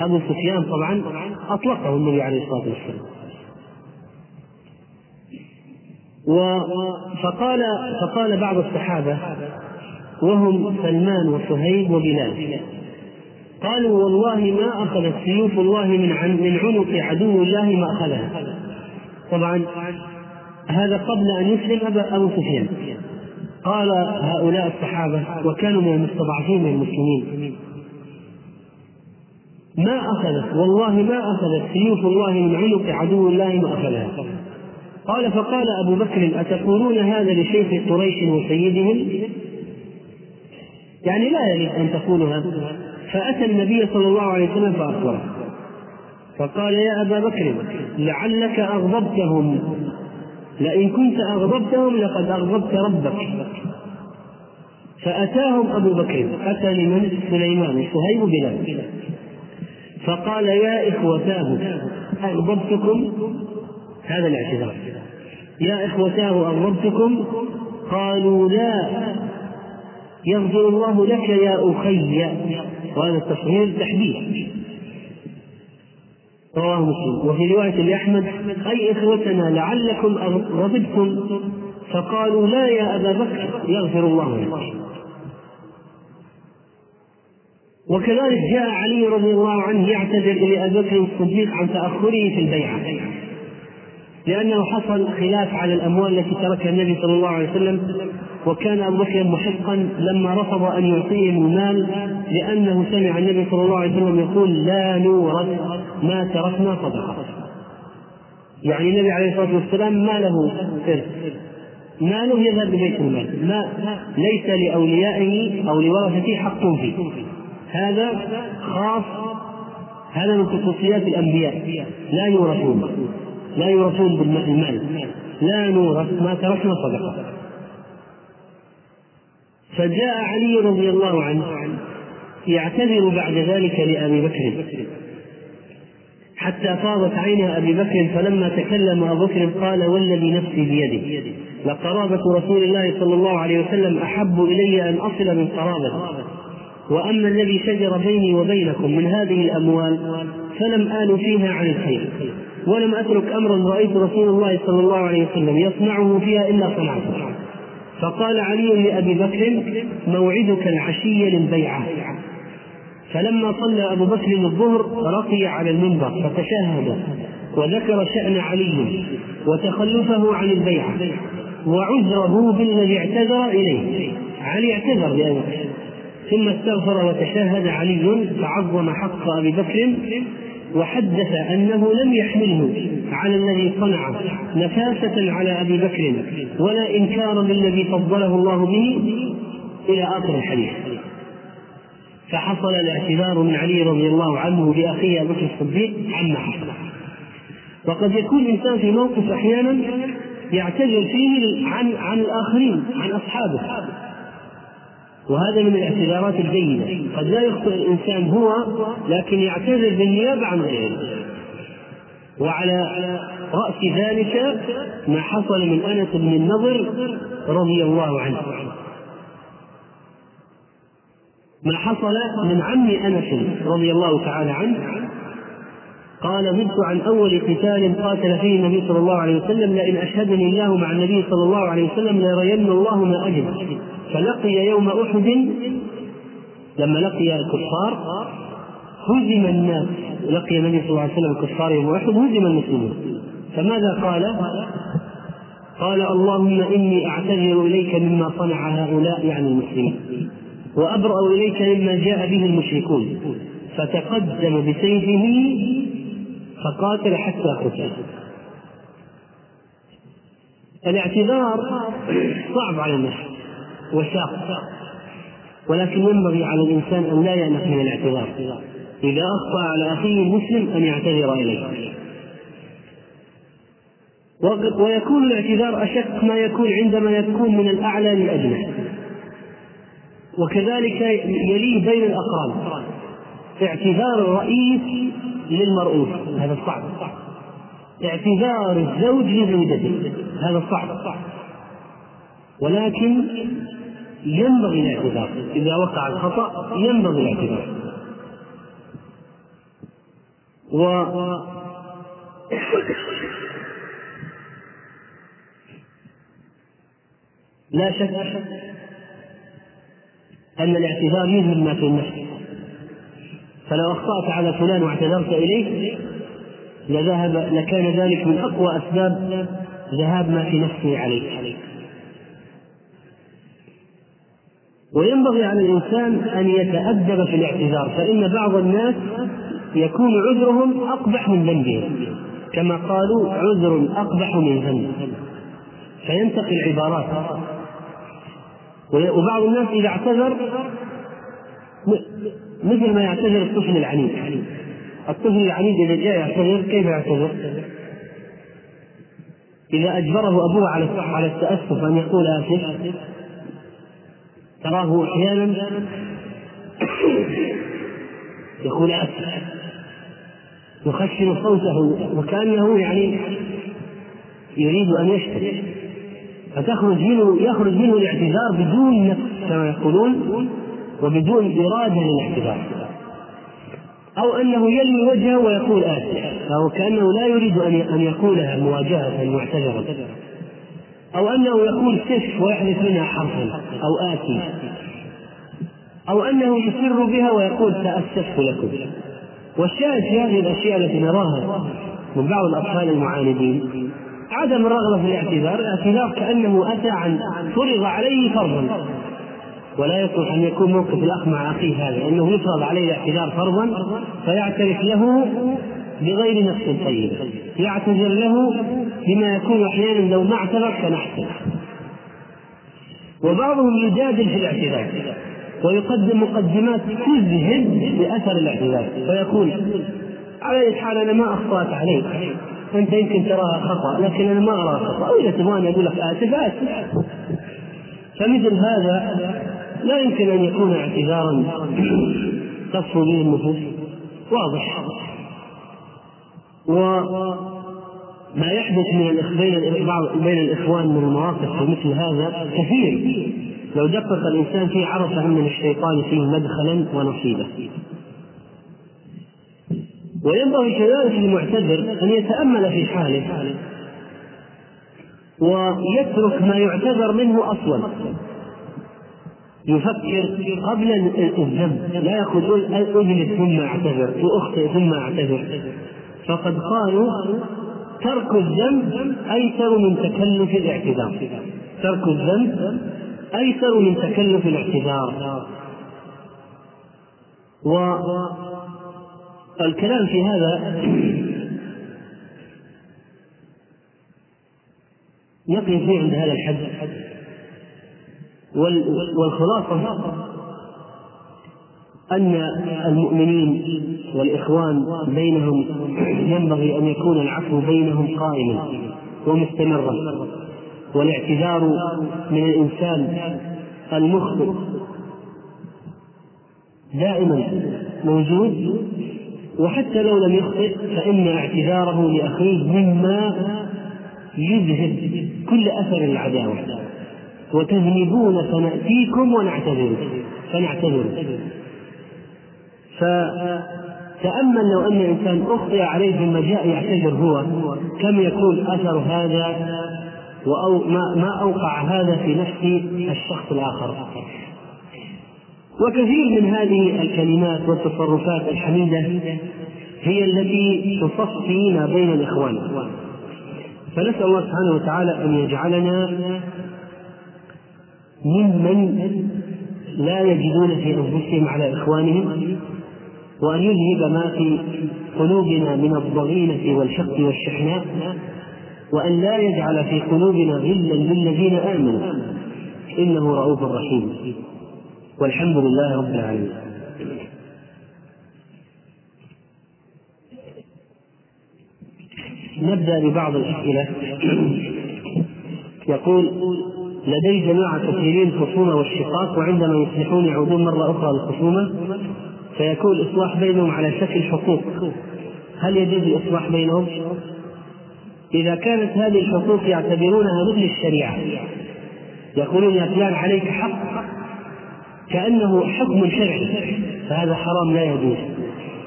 أبو سفيان طبعا أطلقه النبي عليه الصلاة والسلام. فقال فقال بعض الصحابة وهم سلمان وصهيب وبلال. قالوا والله ما أخذت سيوف الله من من عنق عدو الله ما أخذها. طبعا هذا قبل أن يسلم أبو سفيان. قال هؤلاء الصحابة وكانوا من المستضعفين من المسلمين. ما أخذت والله ما أخذت سيوف الله من عنق عدو الله ما أخذها. قال فقال أبو بكر أتقولون هذا لشيخ قريش وسيدهم؟ يعني لا يليق أن تقولوا هذا. فأتى النبي صلى الله عليه وسلم فأخبره. فقال يا أبا بكر لعلك أغضبتهم. لئن كنت أغضبتهم لقد أغضبت ربك. فأتاهم أبو بكر أتى لمن سليمان صهيب بلال. فقال يا إخوتاه أغضبتكم؟ هذا الاعتذار. يا إخوتاه أغضبتكم؟ قالوا لا. يغفر الله لك يا أخي. وهذا التصغير تحديد. رواه مسلم. وفي رواية لأحمد أي إخوتنا لعلكم غضبتم فقالوا لا يا أبا بكر يغفر الله لك. وكذلك جاء علي رضي الله عنه يعتذر إلى أبي بكر الصديق عن تأخره في البيعة. لأنه حصل خلاف على الأموال التي تركها النبي صلى الله عليه وسلم وكان أبو بكر محقا لما رفض أن يعطيهم المال لأنه سمع النبي صلى الله عليه وسلم يقول لا نورث ما تركنا صدقة. يعني النبي عليه الصلاة والسلام ما له إرث. ماله يذهب ببيت المال. ما ليس لأوليائه أو لورثته حق فيه. هذا خاص هذا من خصوصيات الأنبياء. لا يورثون. لا يورثون بالمال. لا نورث ما تركنا صدقة. فجاء علي رضي الله عنه يعتذر بعد ذلك لأبي بكر. حتى فاضت عينها أبي بكر فلما تكلم أبو بكر قال والذي نفسي بيده لقرابة رسول الله صلى الله عليه وسلم أحب إلي أن أصل من قرابة وأما الذي شجر بيني وبينكم من هذه الأموال فلم آل فيها عن الخير. ولم أترك أمرا رأيت رسول الله صلى الله عليه وسلم يصنعه فيها إلا صنعته. فقال علي لأبي بكر موعدك العشي للبيعة. فلما صلى أبو بكر الظهر رقي على المنبر فتشهد وذكر شأن علي وتخلفه عن البيعة وعذره بالذي اعتذر إليه. علي اعتذر بأبي بكر. ثم استغفر وتشهد علي فعظم حق أبي بكر. وحدث أنه لم يحمله على الذي صنع نفاسة على أبي بكر ولا إنكارا للذي فضله الله به إلى آخر الحديث. فحصل الاعتذار من علي رضي الله عنه بأخيه أبي بكر الصديق عما حصل. وقد يكون الإنسان في موقف أحيانا يعتذر فيه عن عن الآخرين عن أصحابه. وهذا من الاعتذارات الجيدة. قد لا يخطئ الإنسان هو لكن يعتذر بالنيابة عن غيره. وعلى رأس ذلك ما حصل من أنس بن النضر رضي الله عنه. ما حصل من عم أنس رضي الله تعالى عنه. قال زدت عن أول قتال قاتل فيه النبي صلى الله عليه وسلم لئن أشهدني الله مع النبي صلى الله عليه وسلم ليرين الله ما أجد فلقي يوم أحد لما لقي الكفار هزم الناس. لقي النبي صلى الله عليه وسلم الكفار يوم أحد هزم المسلمون. فماذا قال؟ قال اللهم إني أعتذر إليك مما صنع هؤلاء يعني المسلمين وأبرأ إليك مما جاء به المشركون. فتقدم بسيفه فقاتل حتى قتل. الاعتذار صعب على النفس وشاق ولكن ينبغي على الإنسان أن لا يأنف من الاعتذار. إذا أخطأ على أخيه المسلم أن يعتذر إليه. ويكون الاعتذار أشق ما يكون عندما يكون من الأعلى للأدنى. وكذلك يليه بين الأقران. اعتذار الرئيس للمرؤوس. هذا صعب. اعتذار الزوج لزوجته. هذا صعب. ولكن ينبغي الاعتذار. إذا وقع الخطأ ينبغي الاعتذار. و لا شك أن الاعتذار يذهب ما في النفس فلو أخطأت على فلان واعتذرت إليه لذهب لكان ذلك من أقوى أسباب ذهاب ما في نفسه عليه. وينبغي على الإنسان أن يتأدب في الاعتذار فإن بعض الناس يكون عذرهم أقبح من ذنبهم كما قالوا عذر أقبح من ذنب. فينتقي العبارات. وبعض الناس إذا اعتذر مثل ما يعتذر الطفل العنيد. الطفل العنيد إذا جاء يعتذر كيف يعتذر؟ إذا أجبره أبوه على على التأسف أن يقول آسف تراه أحيانا يقول آسف يخشن صوته وكأنه يعني يريد أن يشتكي فتخرج منه يخرج منه الاعتذار بدون نفس كما يقولون وبدون إرادة للاعتذار. أو أنه يلوي وجهه ويقول آسف فهو كأنه لا يريد أن يقولها مواجهة معتذرا أو أنه يقول سف ويحذف منها حرفا أو آتي. أو أنه يسر بها ويقول تأسفت لكم. والشاهد في هذه الأشياء التي نراها من بعض الأطفال المعاندين عدم الرغبة في الاعتذار، الاعتذار كأنه أتى عن فرض عليه فرضا. ولا يصلح أن يكون موقف الأخ مع أخيه هذا أنه يفرض عليه الاعتذار فرضا فيعترف له بغير نفس طيبة. يعتذر له بما يكون أحيانا لو ما اعتذر كان أحسن وبعضهم يجادل في الاعتذار ويقدم مقدمات تذهب بأثر الاعتذار فيقول على أي حال أنا ما أخطأت عليك أنت يمكن تراها خطأ لكن أنا ما أراها خطأ. أو إذا تبغاني أقول لك آسف آسف فمثل هذا لا يمكن أن يكون اعتذارا تصفو به النفوس واضح. وما يحدث من بين بين الإخوان من المواقف في مثل هذا كثير. لو دقق الإنسان فيه عرف ان للشيطان فيه مدخلا ونصيبا. وينبغي كذلك للمعتذر أن يتأمل في حاله ويترك ما يعتذر منه أصلا. يفكر قبل الذنب. لا يقول اذنب ثم أعتذر وأخطئ ثم أعتذر. فقد قالوا ترك الذنب أيسر من تكلف الاعتذار. ترك الذنب أيسر من تكلف الاعتذار. والكلام في هذا فيه عند هذا الحد. والخلاصة أن المؤمنين والإخوان بينهم ينبغي أن يكون العفو بينهم قائما ومستمرا. والاعتذار من الإنسان المخطئ دائما موجود وحتى لو لم يخطئ فإن اعتذاره لأخيه مما يذهب كل أثر العداوة. وتذنبون فنأتيكم ونعتذر. فنعتذر. فتأمل لو أن إنسان أخطئ عليه ثم جاء يعتذر هو كم يكون أثر هذا؟ وأو ما, ما أوقع هذا في نفس الشخص الآخر. وكثير من هذه الكلمات والتصرفات الحميدة هي التي تصفينا بين الإخوان. فنسأل الله سبحانه وتعالى أن يجعلنا ممن لا يجدون في أنفسهم على إخوانهم وأن يذهب ما في قلوبنا من الضغينة والشق والشحناء وأن لا يجعل في قلوبنا غلا للذين آمنوا. إنه رؤوف رحيم. والحمد لله رب العالمين. نبدأ ببعض الأسئلة. يقول لدي جماعة كثيرين الخصومة والشقاق وعندما يصلحون يعودون مرة أخرى للخصومة. فيكون الإصلاح بينهم على شكل حقوق. هل يجوز الإصلاح بينهم؟ إذا كانت هذه الحقوق يعتبرونها مثل الشريعة يقولون يا فلان عليك حق كأنه حكم شرعي فهذا حرام لا يجوز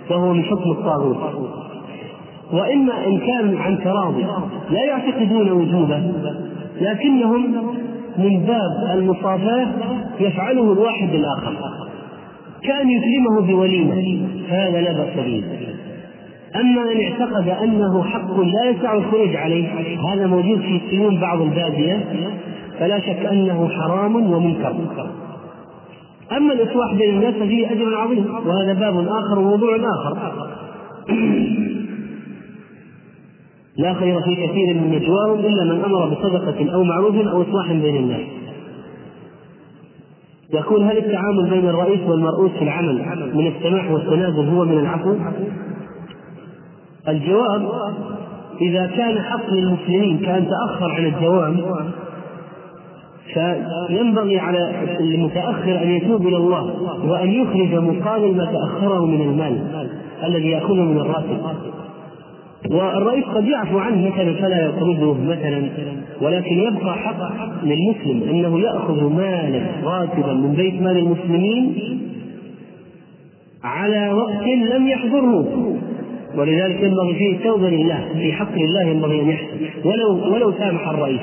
وهو من حكم الطاغوت. وإما إن كان عن تراضي لا يعتقدون وجوبه لكنهم من باب المصافاة يفعله الواحد بالآخر كأن يكرمه بوليمة. فهذا لا بأس به. أما إن اعتقد أنه حق لا يسع الخروج عليه هذا موجود في سيون بعض البادية فلا شك أنه حرام ومنكر. أما الإصلاح بين الناس ففيه أجر عظيم وهذا باب آخر وموضوع آخر. لا خير في كثير من نجواهم إلا من أمر بصدقة أو معروف أو إصلاح بين الناس. يقول هل التعامل بين الرئيس والمرؤوس في العمل من السماح والتنازل هو من العفو؟ الجواب إذا كان حق للمسلمين كأن تأخر عن الدوام فينبغي على المتأخر أن يتوب إلى الله وأن يخرج مقابل ما تأخره من المال الذي يأخذه من الراتب والرئيس قد يعفو عنه مثلا فلا يطرده مثلا ولكن يبقى حق للمسلم أنه يأخذ مالا راتبا من بيت مال المسلمين على وقت لم يحضره. ولذلك ينبغي فيه التوبه لله في حق الله ينبغي أن يحسن. ولو ولو سامح الرئيس.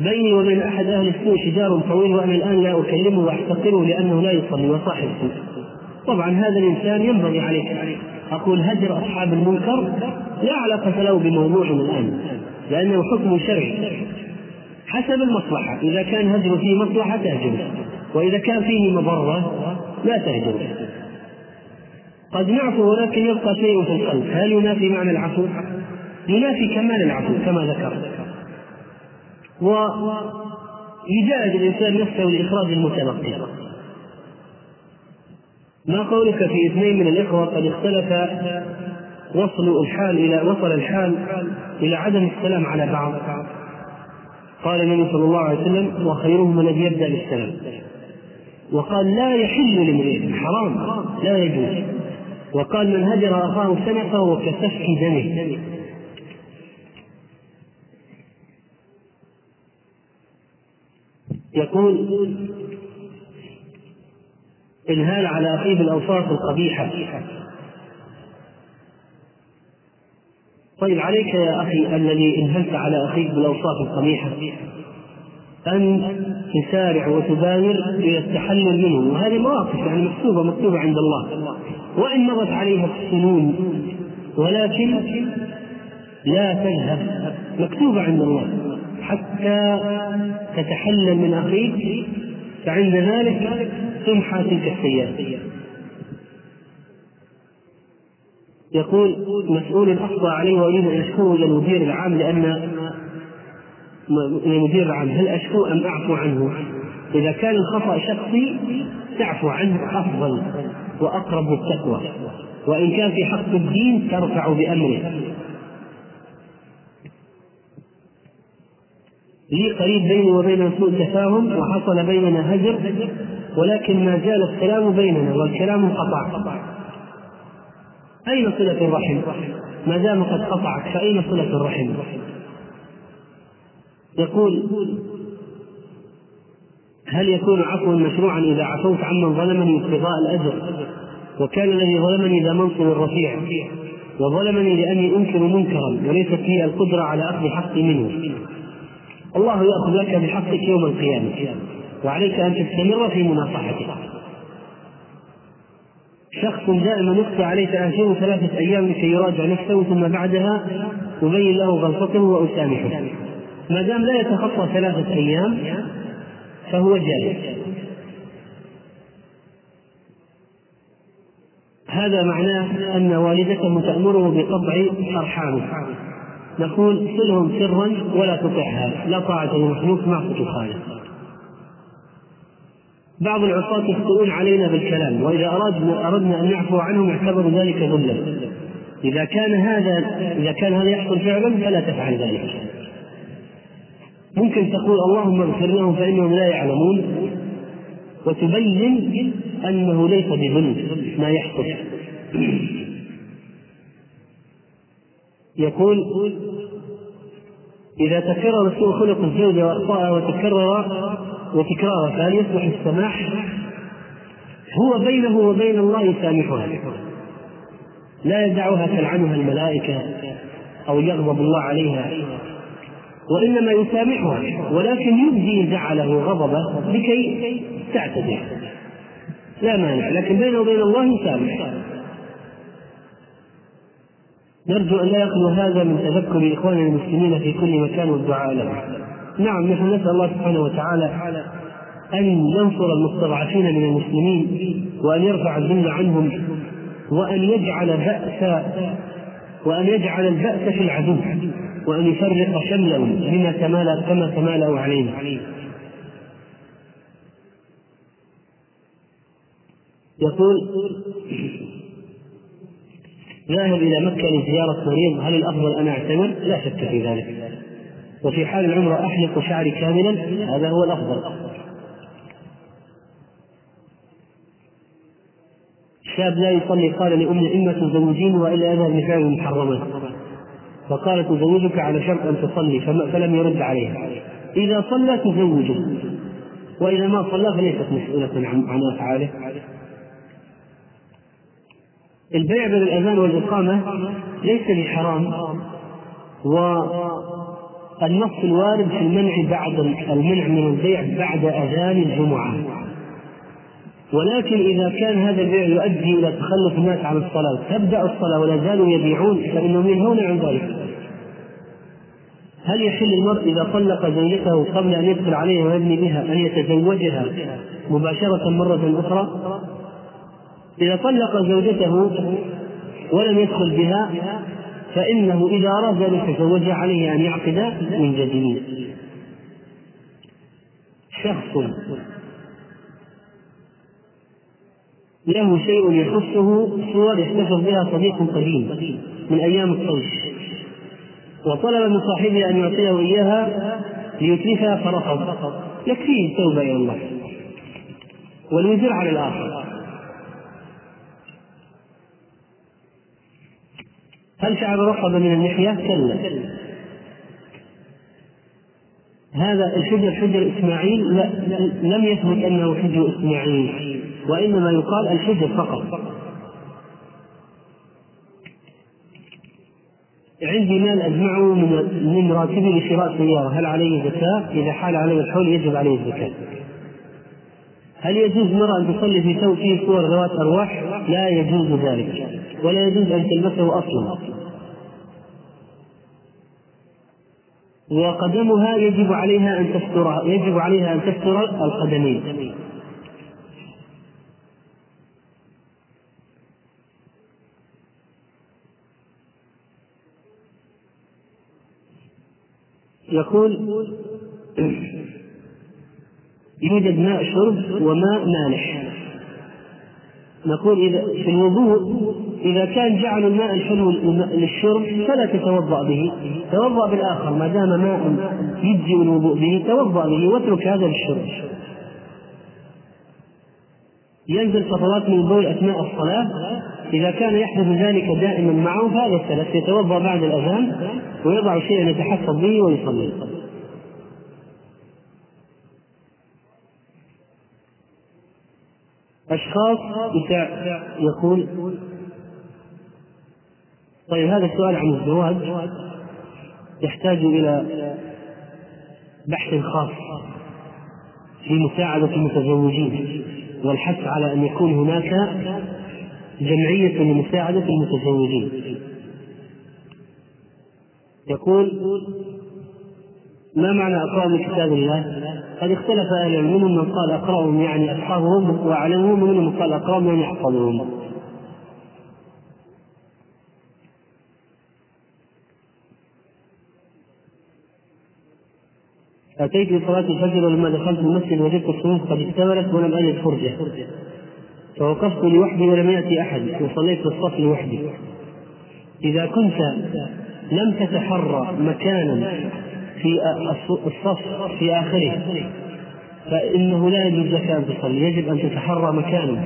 بيني وبين أحد أهل السوء شجار طويل وأنا الآن لا أكلمه وأحتقره لأنه لا يصلي وصاحب سوء طبعا هذا الإنسان ينبغي عليه أقول هجر اصحاب المنكر لا علاقة له بموضوعنا الآن لأنه حكم شرعي. حسب المصلحة. إذا كان هجر فيه مصلحة تهجره وإذا كان فيه مضرة لا تهجره قد نعفو ولكن يبقى شيء في القلب. هل ينافي معنى العفو؟ ينافي كمال العفو كما ذكر. ويجاهد الإنسان نفسه لإخراج المتلقي ما قولك في اثنين من الإخوة قد اختلف وصل الحال إلى وصل الحال إلى عدم السلام على بعض. قال النبي صلى الله عليه وسلم وخيرهم الذي يبدأ بالسلام. وقال لا يحل لامرئ حرام لا يجوز. وقال من هجر أخاه سنة فهو كسفك دمه. يقول إنهال على أخيه بالأوصاف القبيحة. طيب عليك يا أخي الذي انهلت على أخيك بالأوصاف القبيحة. أن تسارع وتبادر إلى التحلل منه وهذه مواقف يعني مكتوبة مكتوبة عند الله. وإن مضت عليها السنون ولكن لا تذهب مكتوبة عند الله. حتى تتحلل من أخيك فعند ذلك تمحى تلك السيئات يقول مسؤول أخطأ علي وأريد أن أشكوه إلى المدير العام لأن المدير العام. هل أشكو أم أعفو عنه؟ إذا كان الخطأ شخصي تعفو عنه أفضل وأقرب للتقوى وإن كان في حق الدين ترفع بأمره. لي قريب بيني وبين سوء تفاهم وحصل بيننا هجر ولكن ما زال السلام بيننا والكلام انقطع أين صلة الرحم؟ ما دام قد قطعت فأين صلة الرحم؟ يقول هل يكون عفوا مشروعا إذا عفوت عمن ظلمني ابتغاء الأجر وكان الذي ظلمني ذا منصب رفيع وظلمني لأني أنكر منكرا وليست لي القدرة على أخذ حقي منه الله يأخذ لك بحقك يوم القيامة. وعليك أن تستمر في مناصحته شخص دائما يخفى عليه تأثير ثلاثة أيام لكي يراجع نفسه ثم بعدها أبين له غلطته وأسامحه. ما دام لا يتخطى ثلاثة أيام فهو جائز هذا معناه أن والدته تأمره بقطع أرحامه. نقول صلهم سرا ولا تطعها. لا طاعة لمخلوق معصية الخالق بعض العصاة يخطئون علينا بالكلام وإذا أردنا أردنا أن نعفو عنهم اعتبروا ذلك ذلا إذا كان هذا إذا كان هذا يحصل فعلا فلا تفعل ذلك. ممكن تقول اللهم اغفر لهم فإنهم لا يعلمون وتبين أنه ليس بذنب ما يحصل. يقول إذا تكرر سوء خلق الزوجة وأخطاءها وتكرر وتكرارها فهل يصلح السماح؟ هو بينه وبين الله يسامحها لا يدعها تلعنها الملائكة أو يغضب الله عليها. وإنما يسامحها ولكن يبدي زعله وغضبه لكي تعتذر لا مانع لكن بينه وبين الله يسامح. نرجو أن لا يخلو هذا من تذكر إخواننا المسلمين في كل مكان والدعاء لهم. نعم نحن نسأل الله سبحانه وتعالى أن ينصر المستضعفين من المسلمين وأن يرفع الذل عنهم وأن يجعل بأس وأن يجعل البأس في العدو وأن يفرق شملهم بما تمالى كما تمالأوا علينا يقول ذاهب إلى مكة لزيارة مريض هل الأفضل أن أعتمر؟ لا شك في ذلك. وفي حال العمرة أحلق شعري كاملا هذا هو الأفضل. شاب لا يصلي قال لأم إما تزوجين وإلا أذهب لفعل المحرمات فقالت أزوجك على شرط أن تصلي فلم يرد عليها. إذا صلى تزوجه. وإذا ما صلى فليست مسؤولة عن أفعاله. البيع بين الأذان والإقامة ليس بحرام والنص الوارد في المنع بعد المنع من البيع بعد أذان الجمعة ولكن إذا كان هذا البيع يؤدي إلى تخلف الناس عن الصلاة تبدأ الصلاة ولا زالوا يبيعون فإنهم ينهون عن ذلك هل يحل المرء إذا طلق زوجته قبل أن يدخل عليها ويبني بها أن يتزوجها مباشرة مرة أخرى؟ إذا طلق زوجته ولم يدخل بها فإنه إذا أراد أن يتزوجها عليه أن يعقد من جديد. شخص له شيء يخصه صور يحتفظ بها صديق قديم من أيام الطيش وطلب من صاحبه أن يعطيه إياها ليتلفها فرفض يكفيه التوبة إلى الله. والوزر على الآخر. هل شعر رقبة من اللحية؟ كلا هذا الحجر حجر إسماعيل لا لم يثبت أنه حجر إسماعيل وإنما يقال الحجر فقط عندي مال أجمعه من من راتبي لشراء سيارة هل علي زكاة؟ إذا حال علي الحول يجب عليه الزكاة. هل يجوز المرأة أن تصلي في ثوب فيه صور ذوات أرواح؟ لا يجوز ذلك ولا يجوز أن تلبسه أصلا. وقدمها يجب عليها أن تستر يجب عليها أن تستر القدمين. يقول يوجد ماء شرب وماء مالح. نقول إذا في الوضوء إذا كان جعل الماء الحلو للشرب فلا تتوضأ به. توضأ بالآخر ما دام ماء يجزئ الوضوء به توضأ به واترك هذا للشرب. ينزل صفوات من البول أثناء الصلاة. إذا كان يحدث ذلك دائما معه فهذا الثلاث يتوضأ بعد الأذان ويضع شيئا يتحفظ به ويصلي. أشخاص يقول طيب هذا السؤال عن الزواج يحتاج إلى بحث خاص في مساعدة المتزوجين والحث على أن يكون هناك جمعية لمساعدة المتزوجين يقول ما معنى اقرأ من كتاب الله؟ قد اختلف أهل العلم منهم من قال إقرأهم يعني أصحابهم وأعلمهم ومنهم من قال إقرأهم يعني يحفظهم. أتيت لصلاة الفجر ولما دخلت المسجد وجدت الصفوف قد اكتملت ولم أجد فرجة. فوقفت لوحدي ولم يأتي أحد وصليت في الصف لوحدي. إذا كنت لم تتحرى مكانا في الصف في آخره فإنه لا يجوز لك أن تصلي يجب أن تتحرى مكانا.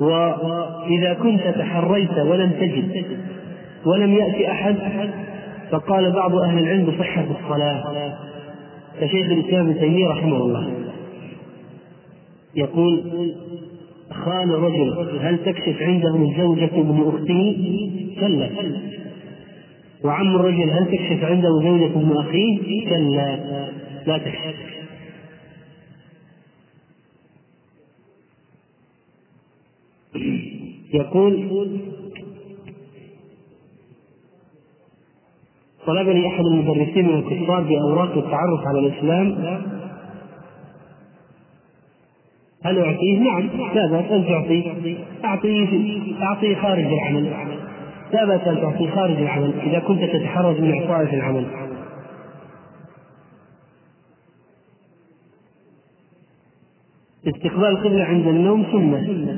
وإذا كنت تحريت ولم تجد ولم يأتي أحد فقال بعض أهل العلم بصحة الصلاة كشيخ الإسلام ابن تيمية رحمه الله يقول خان رجل هل تكشف عنده زوجة ابن أخته؟ كلا وعم الرجل هل تكشف عنده زوجة ابن أخيه؟ كلا لا تكشف يقول طلبني أحد المدرسين من الكفار بأوراق التعرف على الإسلام. هل أعطيه؟ نعم. لا باس ان تعطيه. أعطيه أعطيه خارج العمل. لا باس أن تعطيه خارج العمل إذا كنت تتحرج من إعطائه في العمل. استقبال القبلة عند النوم سنة.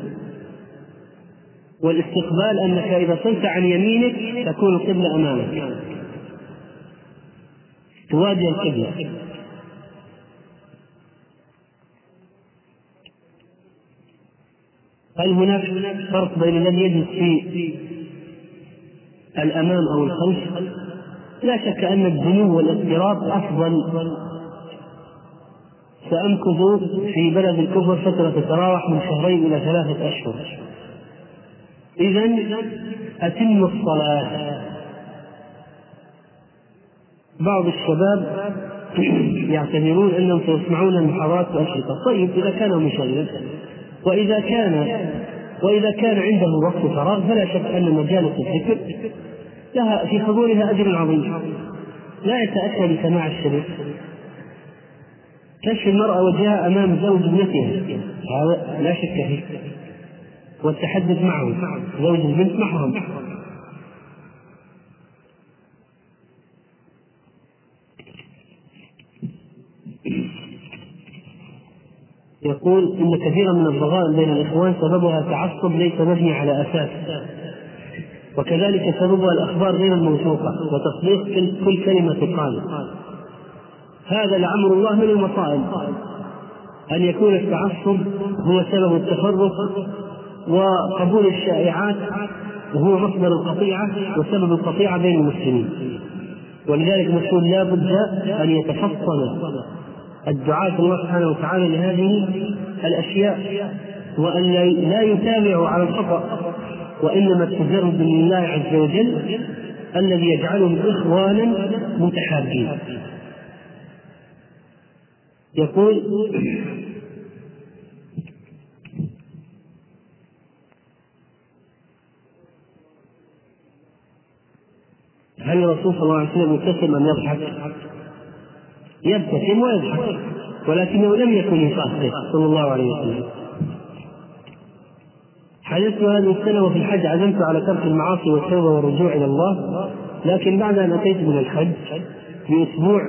والاستقبال أنك إذا صلت عن يمينك تكون القبلة أمامك. تواجه القبلة هل هناك فرق بين الذي يجلس في الأمام أو الخلف؟ لا شك أن الدنو والاضطراب أفضل. سأمكث في بلد الكفر فترة تتراوح من شهرين إلى ثلاثة أشهر. إذا أتم الصلاة. بعض الشباب يعتبرون انهم سيسمعون المحاضرات والأشرطة، طيب إذا كان مشغلا وإذا كان وإذا كان عنده وقت فراغ فلا شك أن مجالس الذكر لها في حضورها أجر عظيم. لا يتاتى بسماع الشريط كشف المرأة وجهها أمام زوج ابنتها. هذا لا شك فيه. والتحدث معه. زوج البنت محرم. يقول إن كثيرا من الضغائن بين الإخوان سببها تعصب ليس مبني على أساس. وكذلك سببها الأخبار غير الموثوقة وتصديق كل كلمة تقال هذا لعمر الله من المصائب. أن يكون التعصب هو سبب التفرق وقبول الشائعات وهو مصدر القطيعة وسبب القطيعة بين المسلمين. ولذلك نقول لا بد أن يتفصل الدعاة الله سبحانه وتعالى لهذه الأشياء وأن لا يتابعوا على الخطأ وإنما التجرد لله عز وجل الذي يجعلهم إخوانا متحابين يقول هل الرسول صلى الله عليه وسلم يبتسم ام يضحك؟ يبتسم ويضحك ولكنه لم يكن يصحح صلى الله عليه وسلم. حدثت هذه السنة وفي الحج عزمت على ترك المعاصي والتوبة والرجوع إلى الله لكن بعد أن أتيت من الحج بأسبوع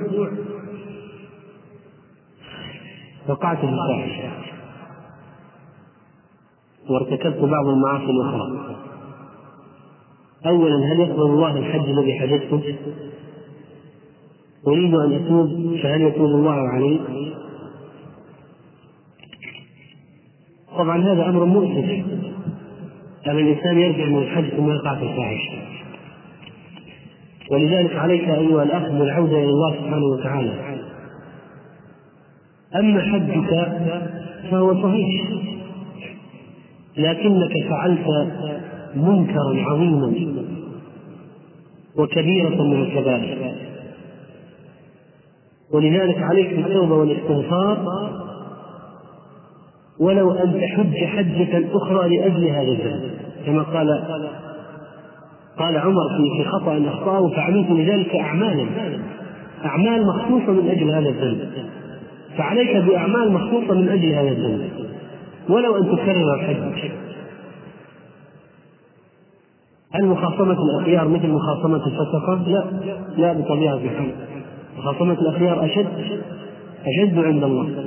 وقعت في الفاحشة. وارتكبت بعض المعاصي الأخرى. أولا هل يقبل الله الحج الذي حججته؟ أريد أن أتوب فهل يتوب الله علي؟ طبعا هذا أمر مؤسف. أن الإنسان يرجع من الحج ثم يقع في الفاحشة. ولذلك عليك أيها الأخ بالعودة إلى الله سبحانه وتعالى. أما حجك فهو صحيح لكنك فعلت منكرا عظيما وكبيرة من الكبائر. ولذلك عليك بالتوبة والاستغفار. ولو أن تحج حجة أخرى لأجل هذا الذنب كما قال قال عمر في في خطأ أخطأه فعملت لذلك أعمالا. أعمال مخصوصة من أجل هذا الذنب فعليك بأعمال مخصوصة من أجل هذا الذنب ولو أن تكرر الحج. هل مخاصمة الأخيار مثل مخاصمة الفسقة؟ لا. لا بطبيعة الحال. مخاصمة الأخيار أشد أشد عند الله.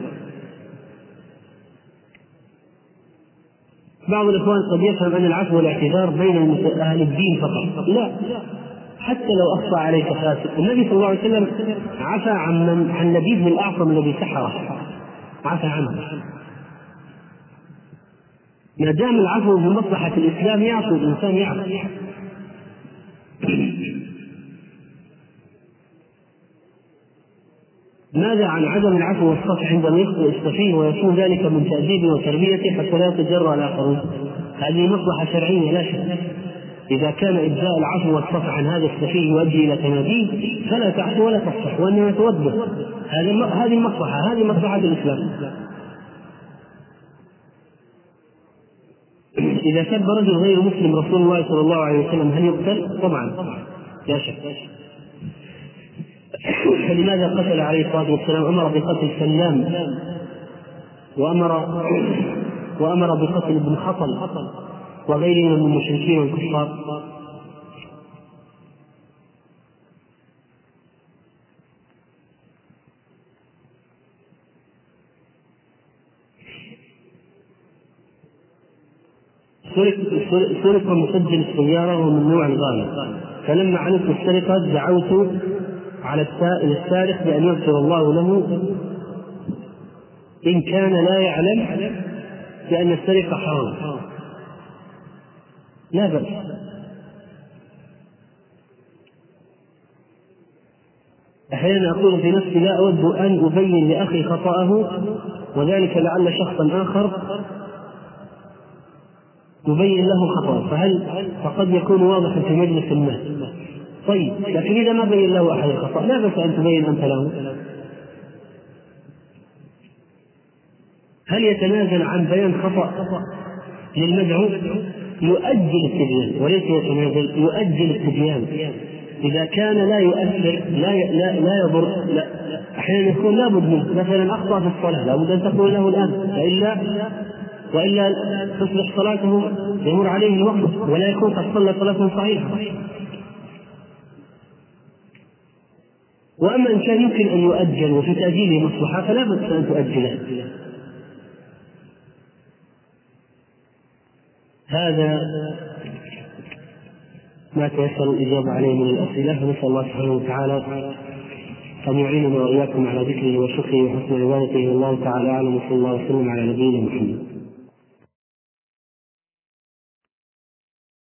بعض الإخوان قد يفهم أن العفو والاعتذار بين أهل الدين فقط. لا. حتى لو أخطأ عليك فاسق النبي صلى الله عليه وسلم عفى عن من عن لبيد بن الأعصم الذي سحره عفى عنه. ما دام العفو بمصلحة الإسلام يعفو الإنسان يعفو. ماذا عن عدم العفو والصفح عندما يخطئ السفيه ويكون ذلك من تأديبه وتربيته حتى لا يتجرأ الآخرون؟ هذه مصلحة شرعية لا شك. إذا كان إبداء العفو والصفح عن هذا السفيه يؤدي إلى تناديه فلا تعفو ولا تصفح وإنما توبه. هذه هذه المصلحة هذه مصلحة الإسلام. إذا سب رجل غير مسلم رسول الله صلى الله عليه وسلم هل يقتل؟ طبعا لا شك فلماذا قتل عليه الصلاة والسلام؟ أمر بقتل سلام. وأمر وأمر بقتل ابن خطل وغيره من المشركين والكفار. سرق مسجل السيارة وهو من نوع الغالي فلما علمت السرقة دعوت على السائل السارق بأن يغفر الله له إن كان لا يعلم بأن السرقة حرام. لا بأس. أحيانا أقول في نفسي لا أود أن أبين لأخي خطأه وذلك لعل شخصا آخر يبين له خطأ فهل فقد يكون واضحا في مجلس الناس. طيب لكن إذا ما بين له أحد الخطأ لا بأس أن تبين أنت له. هل يتنازل عن بيان خطأ للمدعو؟ يؤجل التبيان وليس يتنازل يؤجل التبيان. إذا كان لا يؤثر لا لا لا يضر لا أحيانا يكون لابد منه. مثلا أخطأ في الصلاة لابد أن تقول له الآن وإلا وإلا تصبح صلاته يمر عليه الوقت ولا يكون قد صلى صلاة صحيحة. وأما إن كان يمكن أن يؤجل وفي تاجيله مصلحة فلا باس أن تؤجله. هذا ما تيسر الإجابة عليه من الأسئلة فنسال الله سبحانه وتعالى أن يعيننا وإياكم على ذكره وشكره وحسن عبادته والله تعالى أعلم وصلى الله وسلم على نبينا محمد.